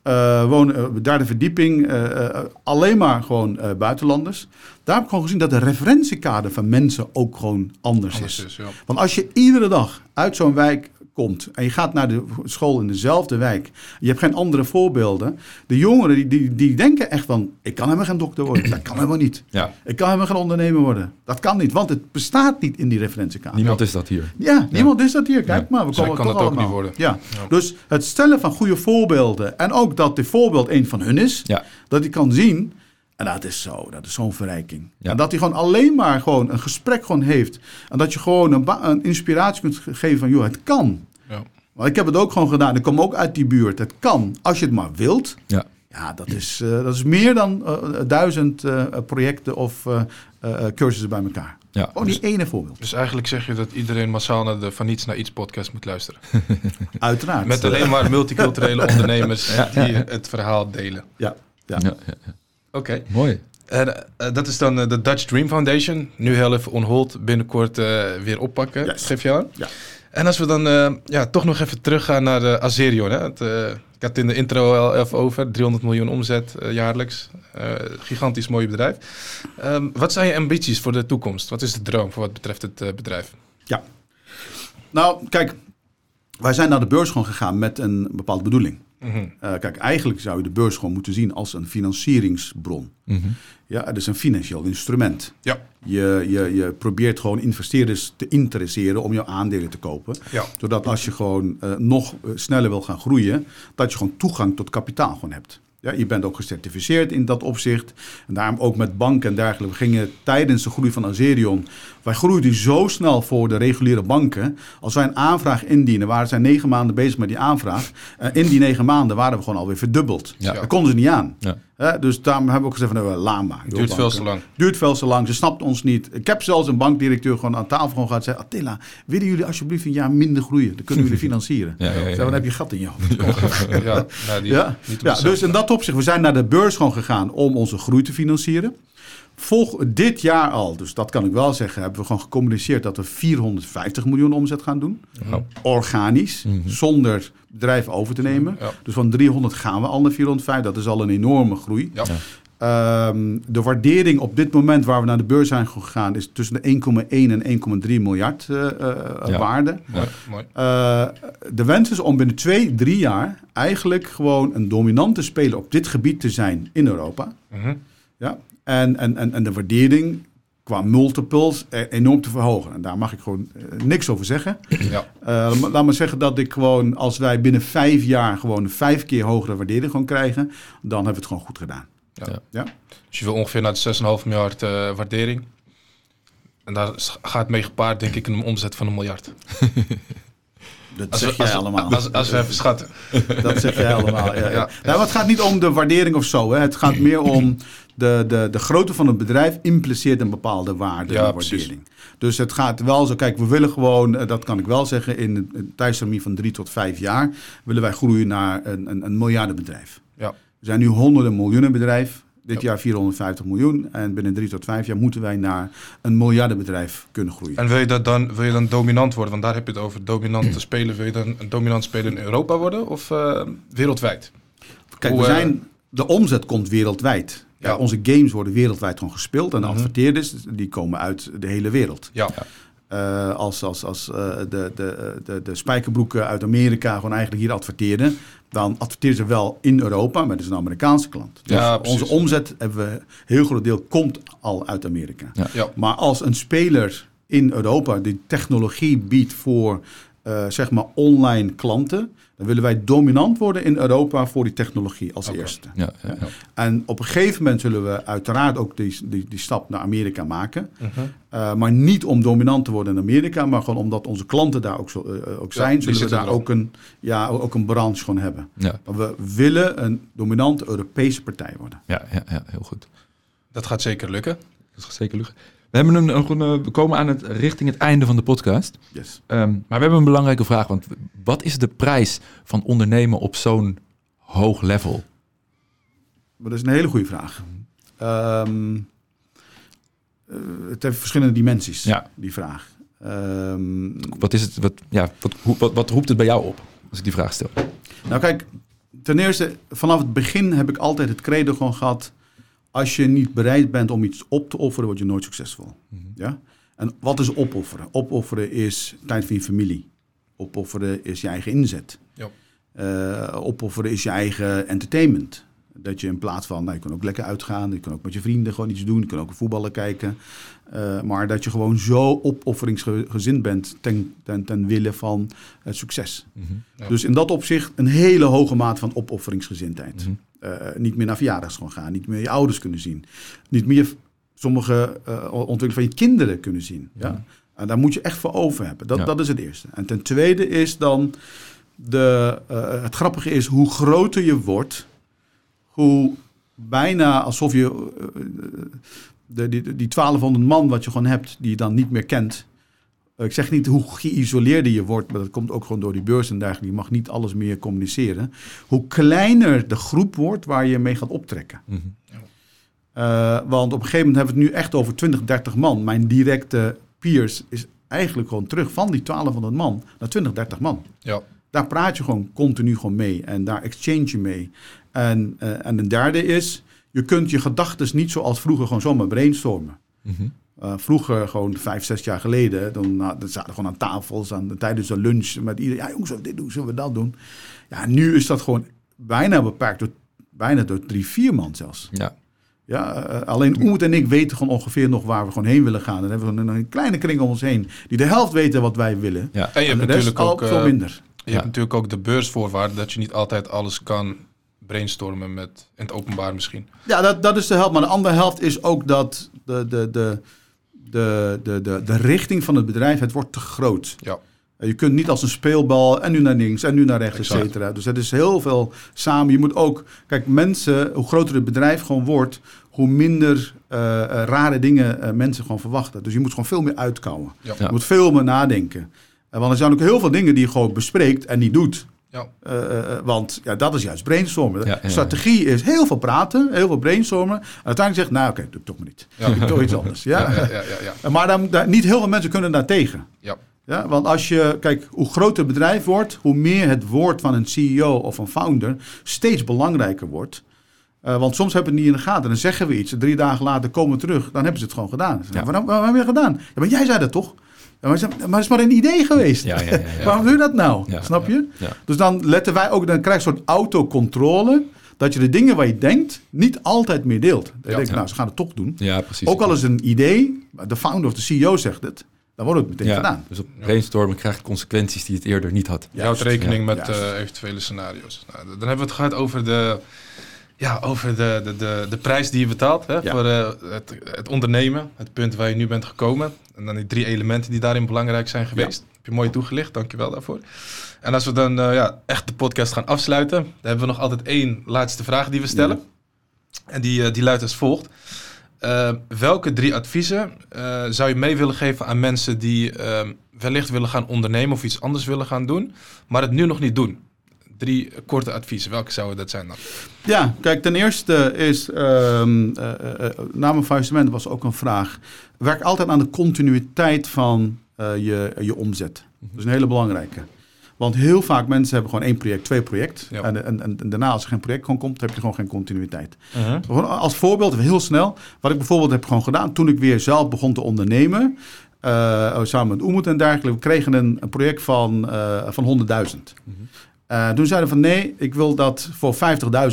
Eh wonen, eh, derde verdieping, eh, alleen maar gewoon buitenlanders. Daar heb ik gewoon gezien dat de referentiekader van mensen ook gewoon anders, Anders is. is, ja. Want als je iedere dag uit zo'n wijk komt en je gaat naar de school in dezelfde wijk, je hebt geen andere voorbeelden. De jongeren die, die, die denken echt van, ik kan helemaal geen dokter worden. Dat kan helemaal niet. Ja. Ik kan helemaal geen ondernemer worden. Dat kan niet, want het bestaat niet in die referentiekader. Niemand is dat hier. Ja, niemand is dat hier. Kijk Ja. maar, we komen kan toch dat ook niet worden. Ja. Dus het stellen van goede voorbeelden en ook dat dit voorbeeld een van hun is, Ja. dat hij kan zien. En dat is zo, dat is zo'n verrijking. Ja. En dat hij gewoon alleen maar gewoon een gesprek gewoon heeft. En dat je gewoon een, een inspiratie kunt ge- geven van, joh, het kan. Ja. Want ik heb het ook gewoon gedaan. Ik kom ook uit die buurt. Het kan, als je het maar wilt. Ja. Ja, dat is, eh, dat is meer dan eh, duizend eh, projecten of eh, eh, cursussen bij elkaar. Ja. Gewoon die ene voorbeeld. Dus eigenlijk zeg je dat iedereen massaal naar de Van Niets naar Iets podcast moet luisteren. Uiteraard. Met alleen maar multiculturele ondernemers die het verhaal delen. Ja, ja. Oké. Mooi. En eh, dat is dan eh, de Dutch Dream Foundation. Nu heel even on hold, binnenkort eh, weer oppakken. Yes. Geef je aan? Ja. En als we dan eh, ja, toch nog even teruggaan naar de Azerion. Hè? Het, eh, ik had het in de intro al even over. 300 miljoen omzet jaarlijks. Eh, gigantisch mooi bedrijf. Ehm, wat zijn je ambities voor de toekomst? Wat is de droom voor wat betreft het eh, bedrijf? Ja. Nou, kijk, wij zijn naar de beurs gewoon gegaan met een bepaalde bedoeling. Mhm. Eh, kijk, eigenlijk zou je de beurs gewoon moeten zien als een financieringsbron. Mhm. Ja, het is een financieel instrument. Ja. Je, je, je probeert gewoon investeerders te interesseren om jouw aandelen te kopen. Ja. Zodat als je gewoon eh, nog eh, sneller wil gaan groeien, dat je gewoon toegang tot kapitaal gewoon hebt. Ja, je bent ook gecertificeerd in dat opzicht. En daarom ook met banken en dergelijke. We gingen tijdens de groei van Azerion. Wij groeiden zo snel voor de reguliere banken. Als wij een aanvraag indienen, waren zij negen maanden bezig met die aanvraag. En in die negen maanden waren we gewoon alweer verdubbeld. Ja. Dat konden ze niet aan. Ja. Dus daarom hebben we ook gezegd van nou, laat maar. Duurt veel te lang. Duurt veel te lang. Ze snapt ons niet. Ik heb zelfs een bankdirecteur gewoon aan tafel gewoon gehad. Zei, Attila, willen jullie alsjeblieft een jaar minder groeien? Dan kunnen jullie financieren. Ja, ja, ja, Ik ja. zei, dan heb je gat in je hoofd. Ja, nou, die, Ja, dus in dat opzicht, we zijn naar de beurs gewoon gegaan om onze groei te financieren. Volg, dit jaar al, dus dat kan ik wel zeggen, hebben we gewoon gecommuniceerd dat we 450 miljoen omzet gaan doen. Ja. Organisch, Mhm. zonder bedrijven over te nemen. Ja. Dus van 300 gaan we al naar 405. Dat is al een enorme groei. Ja. Ehm, de waardering op dit moment waar we naar de beurs zijn gegaan is tussen de 1,1 en 1,3 miljard eh, eh, Ja. waarde. Mooi, mooi. Eh, de wens is om binnen twee, drie jaar eigenlijk gewoon een dominante speler op dit gebied te zijn in Europa. Mhm. Ja? En, en, en, en de waardering qua multiples e- enorm te verhogen. En daar mag ik gewoon eh, niks over zeggen. Ja. Eh, la- laat maar zeggen dat ik gewoon, als wij binnen vijf jaar gewoon een vijf keer hogere waardering gewoon krijgen, dan hebben we het gewoon goed gedaan. Ja. Ja? Dus je wil ongeveer naar de 6,5 miljard eh, waardering. En daar gaat mee gepaard, denk ik, een omzet van een miljard. Dat Als zeg we, jij als, allemaal. Als, als we even schatten. Dat zeg jij allemaal. Ja, ja. Ja. Nou, maar het gaat niet om de waardering of zo. Hè. Het gaat meer om de, de, de grootte van het bedrijf impliceert een bepaalde waarde Ja, en precies. waardering. Dus het gaat wel zo. Kijk, we willen gewoon, eh, dat kan ik wel zeggen, in een- tijdstermijn van drie tot vijf jaar willen wij groeien naar een, een, een miljardenbedrijf. Ja. We zijn nu honderden miljoenen bedrijf. Dit Ja. jaar 450 miljoen. En binnen drie tot vijf jaar moeten wij naar een miljardenbedrijf kunnen groeien. En wil je, dat dan, wil je dan dominant worden? Want daar heb je het over. Dominant te spelen. Wil je dan een dominant speler in Europa worden? Of eh, wereldwijd? Kijk, Hoe, we eh, zijn, de omzet komt wereldwijd. Ja. Ja. onze games worden wereldwijd gewoon gespeeld. En de Mhm. adverteerders, die komen uit de hele wereld. Ja. Eh, als als, als eh, de, de, de, de spijkerbroeken uit Amerika gewoon eigenlijk hier adverteren... dan adverteren ze wel in Europa, maar dat is een Amerikaanse klant. Dus Ja, onze omzet, hebben we, een heel groot deel, komt al uit Amerika. Ja. Maar als een speler in Europa die technologie biedt voor eh, zeg maar online klanten, dan willen wij dominant worden in Europa voor die technologie als eerste. Ja, ja, ja. En op een gegeven moment zullen we uiteraard ook die, die, die stap naar Amerika maken. Eh, maar niet om dominant te worden in Amerika, maar gewoon omdat onze klanten daar ook, zo, eh, ook zijn, zullen we daar erop. ook een, ja, ook een branche gewoon hebben. Ja, Maar we willen een dominante Europese partij worden. ja, ja, ja, heel goed. Dat gaat zeker lukken. Dat gaat zeker lukken. We, hebben een, een, een- we komen aan het, richting het einde van de podcast. Yes. Ehm, maar we hebben een belangrijke vraag. Want wat is de prijs van ondernemen op zo'n hoog level? Maar dat is een hele goede vraag. Ehm, eh, het heeft verschillende dimensies, Ja. die vraag. Ehm, Wat, is het, wat, ja, wat, wat roept het bij jou op als ik die vraag stel? nou kijk, ten eerste, vanaf het begin heb ik altijd het credo gewoon gehad... als je niet bereid bent om iets op te offeren, word je nooit succesvol. Ja? En wat is opofferen? Opofferen is tijd voor je familie. Opofferen is je eigen inzet. Ja. Eh, opofferen is je eigen entertainment. Dat je in plaats van, nou, je kan ook lekker uitgaan, je kan ook met je vrienden gewoon iets doen, je kan ook voetballen kijken. Eh, maar dat je gewoon zo opofferingsgezind bent ten, ten, ten wille van het succes. Ja. Dus in dat opzicht een hele hoge maat van opofferingsgezindheid. Mhm. Eh, niet meer naar verjaardags gewoon gaan, niet meer je ouders kunnen zien, niet meer sommige eh ontwikkeling van je kinderen kunnen zien. Ja? En daar moet je echt voor over hebben. Dat, Ja. dat is het eerste. En ten tweede is dan, de, eh, het grappige is hoe groter je wordt, hoe bijna alsof je de, die, die 1200 man wat je gewoon hebt, die je dan niet meer kent. Ik zeg niet hoe geïsoleerder je wordt, maar dat komt ook gewoon door die beurs en dergelijke. Je mag niet alles meer communiceren. Hoe kleiner de groep wordt waar je mee gaat optrekken. Mhm. Eh, want op een gegeven moment hebben we het nu echt over 20, 30 man. Mijn directe peers is eigenlijk gewoon terug van die 1200 man naar 20, 30 man. Ja. Daar praat je gewoon continu gewoon mee en daar exchange je mee. En, eh, en een derde is, je kunt je gedachten niet zoals vroeger gewoon zomaar brainstormen. Mhm. Eh, vroeger, gewoon vijf, zes jaar geleden, dan, nou, dan zaten we gewoon aan tafels aan, tijdens de lunch met iedereen. Ja, jongens, zullen we dit doen, zullen we dat doen? Ja, nu is dat gewoon bijna beperkt door, bijna door drie, vier man zelfs. Ja, Ja, eh, alleen Oet en ik weten gewoon ongeveer nog waar we gewoon heen willen gaan. Dan hebben we een, een kleine kring om ons heen die de helft weten wat wij willen. ja. En je En hebt natuurlijk ook, veel eh, minder. je Ja. hebt natuurlijk ook de beursvoorwaarden dat je niet altijd alles kan brainstormen met in het openbaar misschien. Ja, dat, dat is de helft. Maar de andere helft is ook dat de, de, de, de, de, de, de richting van het bedrijf, het wordt te groot. Ja. Je kunt niet als een speelbal en nu naar links en nu naar rechts, et cetera. Dus het is heel veel samen. Je moet ook, kijk, mensen, hoe groter het bedrijf gewoon wordt, hoe minder eh, eh, rare dingen eh, mensen gewoon verwachten. Dus je moet gewoon veel meer uitkouwen. Ja. Je moet veel meer nadenken. Want er zijn ook heel veel dingen die je gewoon bespreekt en niet doet. Ja. Uh, want ja, dat is juist brainstormen. Strategie is heel veel praten, heel veel brainstormen. En uiteindelijk zegt, nou oké, doe ik toch maar niet. Ja. Doe toch iets anders. Ja? Ja, Maar dan, niet heel veel mensen kunnen daar tegen. Ja. Ja, want als je, kijk, hoe groter het bedrijf wordt, hoe meer het woord van een CEO of een founder steeds belangrijker wordt. Uh, want soms hebben we het niet in de gaten. Dan zeggen we iets. Drie dagen later komen we terug. Dan hebben ze het gewoon gedaan. Ja. Waarom, waarom heb je dat gedaan? Ja, maar jij zei dat toch? Ja, maar, het is maar een idee geweest. Ja, ja, Waarom doe je dat nou? Snap je? Dus dan letten wij ook, dan krijg je een soort autocontrole. Dat je de dingen waar je denkt niet altijd meer deelt. Dan denk je, nou, ze gaan het toch doen. Ja, precies. Ook al is een idee, de founder of de CEO zegt het. Dan wordt het meteen gedaan. Dus op brainstormen krijgt consequenties die het eerder niet had. Je houdt rekening met uh, eventuele scenario's. Nou, dan hebben we het gehad over de ja, over de, de, de, de prijs die je betaalt hè, voor uh, het, het ondernemen, het punt waar je nu bent gekomen. En dan die drie elementen die daarin belangrijk zijn geweest. Heb je mooi toegelicht, dankjewel daarvoor. En als we dan uh, ja, echt de podcast gaan afsluiten, dan hebben we nog altijd één laatste vraag die we stellen. En die, uh, die luidt als volgt. welke drie adviezen zou je mee willen geven aan mensen die wellicht willen gaan ondernemen of iets anders willen gaan doen, maar het nu nog niet doen? Drie korte adviezen. Welke zouden dat zijn dan? Ja, kijk, ten eerste is, um, uh, uh, na mijn faillissement was ook een vraag. Werk altijd aan de continuïteit van uh, je, je omzet. Dat is een hele belangrijke. Want heel vaak mensen hebben gewoon één project, twee project. En, en, en, daarna als er geen project gewoon komt, heb je gewoon geen continuïteit. -huh. Als voorbeeld, heel snel, wat ik bijvoorbeeld heb gewoon gedaan toen ik weer zelf begon te ondernemen. Uh, samen met Oemoed en dergelijke. We kregen een, een project van, uh, van 100.000. -huh. Uh, toen zeiden van nee, ik wil dat voor 50.000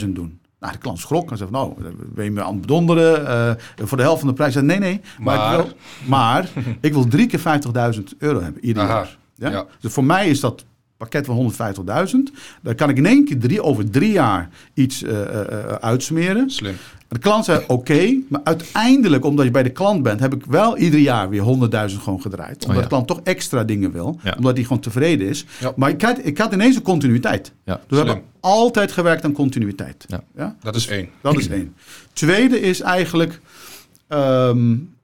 doen. Nou, de klant schrok en zei van, nou, ben je me aan het bedonderen? Uh, voor de helft van de prijs. Zei, nee, nee, maar, maar, ik wil, maar ik wil drie keer 50.000 euro hebben ieder jaar. Ja? ja? Dus voor mij is dat pakket van 150.000. Daar kan ik in één keer drie, over drie jaar iets uh, uh, uitsmeren. Slim. De klant zei oké, maar uiteindelijk, omdat je bij de klant bent, heb ik wel ieder jaar weer 100.000 gewoon gedraaid. Omdat oh, de klant toch extra dingen wil, omdat hij gewoon tevreden is. Maar ik had, ik had ineens een continuïteit. Dus we hebben altijd gewerkt aan continuïteit. Ja. Dat is één. Dat is één. Tweede is eigenlijk, um,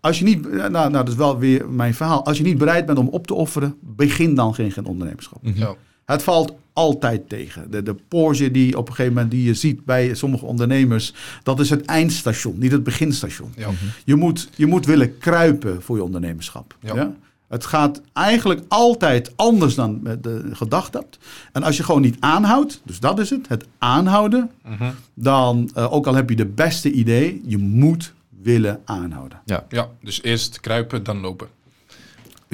als je niet, nou, nou, dat is wel weer mijn verhaal. Als je niet bereid bent om op te offeren, begin dan geen, geen ondernemerschap. Ja. Het valt altijd tegen. De, de Porsche die op een gegeven moment die je ziet bij sommige ondernemers, dat is het eindstation, niet het beginstation. Ja. Je, moet, je moet willen kruipen voor je ondernemerschap. Ja. Het gaat eigenlijk altijd anders dan je gedacht hebt. En als je gewoon niet aanhoudt, dus dat is het, het aanhouden, mhm. dan, uh, ook al heb je de beste idee, je moet willen aanhouden. Ja, ja dus eerst kruipen, dan lopen.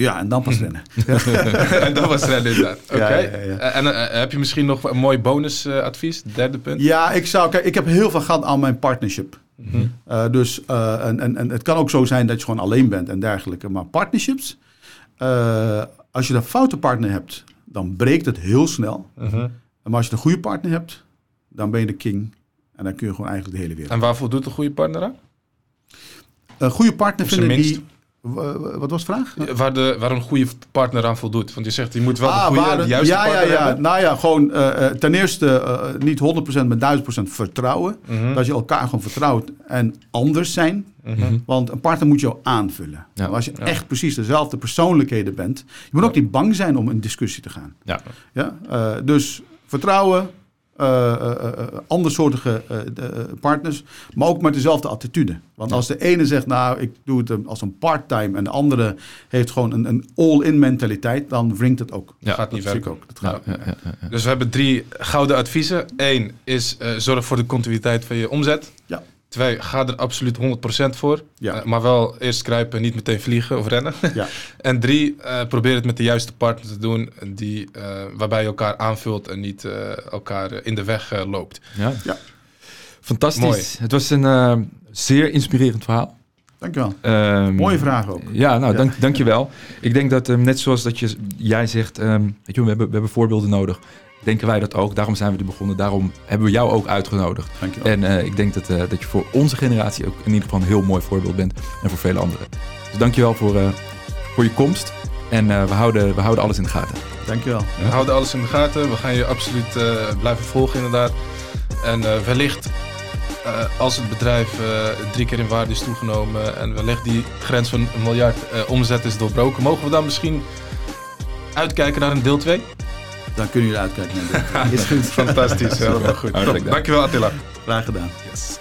Ja, en dan pas rennen. en dan pas rennen, inderdaad. Oké. Okay. Ja, en uh, heb je misschien nog een mooi bonusadvies, uh, derde punt? Ja, ik, zou, kijk, ik heb heel veel gehad aan mijn partnership. Mm -hmm. uh, dus, en, en, en het kan ook zo zijn dat je gewoon alleen bent en dergelijke. Maar partnerships, als je een foute partner hebt, dan breekt het heel snel. Mm -hmm. Maar als je een goede partner hebt, dan ben je de king. En dan kun je gewoon eigenlijk de hele wereld. En waarvoor doet een goede partner aan? Een goede partner vinden die wat was de vraag? Waar, de, waar een goede partner aan voldoet. Want je zegt, je moet wel ah, de goede, de juiste ja, partner ja, ja. hebben. Nou ja, gewoon uh, ten eerste uh, niet 100% met 1000% vertrouwen. Mm -hmm. Dat je elkaar gewoon vertrouwt en anders zijn. Mm -hmm. Want een partner moet jou aanvullen. Ja. Als je ja. echt precies dezelfde persoonlijkheden bent. Je moet ook niet bang zijn om in discussie te gaan. Ja. Ja? Uh, dus vertrouwen, andersoortige partners, maar ook met dezelfde attitude. Want als de ene zegt, nou, ik doe het als een part-time en de andere heeft gewoon een, een all-in mentaliteit, dan wringt het ook. Ja, gaat niet werken. Ook. Dat gaat ja, ja, ja, Dus we hebben drie gouden adviezen. Eén is zorg voor de continuïteit van je omzet. Twee, ga er absoluut 100% voor. Ja. Uh, maar wel eerst kruipen, niet meteen vliegen of rennen. Ja. en drie, uh, probeer het met de juiste partner te doen. Die, uh, waarbij je elkaar aanvult en niet elkaar in de weg loopt. Ja. ja. Fantastisch. Mooi. Het was een zeer inspirerend verhaal. Dankjewel. Um, Mooie vraag ook. Ja, nou, ja. Dank, dankjewel. Ik denk dat um, net zoals dat je, jij zegt, um, weet je, we hebben, we hebben voorbeelden nodig denken wij dat ook. Daarom zijn we er begonnen. Daarom hebben we jou ook uitgenodigd. Dankjewel. En uh, ik denk dat, uh, dat je voor onze generatie ook in ieder geval een heel mooi voorbeeld bent. En voor vele anderen. Dus dankjewel voor, uh, voor je komst. En we, houden, we houden alles in de gaten. Dankjewel. We houden alles in de gaten. We gaan je absoluut blijven volgen inderdaad. En wellicht als het bedrijf drie keer in waarde is toegenomen... en wellicht die grens van een miljard omzet is doorbroken... mogen we dan misschien uitkijken naar een deel 2? Dan kunnen jullie uitkijken naar dit. Is goed. Fantastisch, helemaal goed. Dankjewel Attila. Graag gedaan. Yes.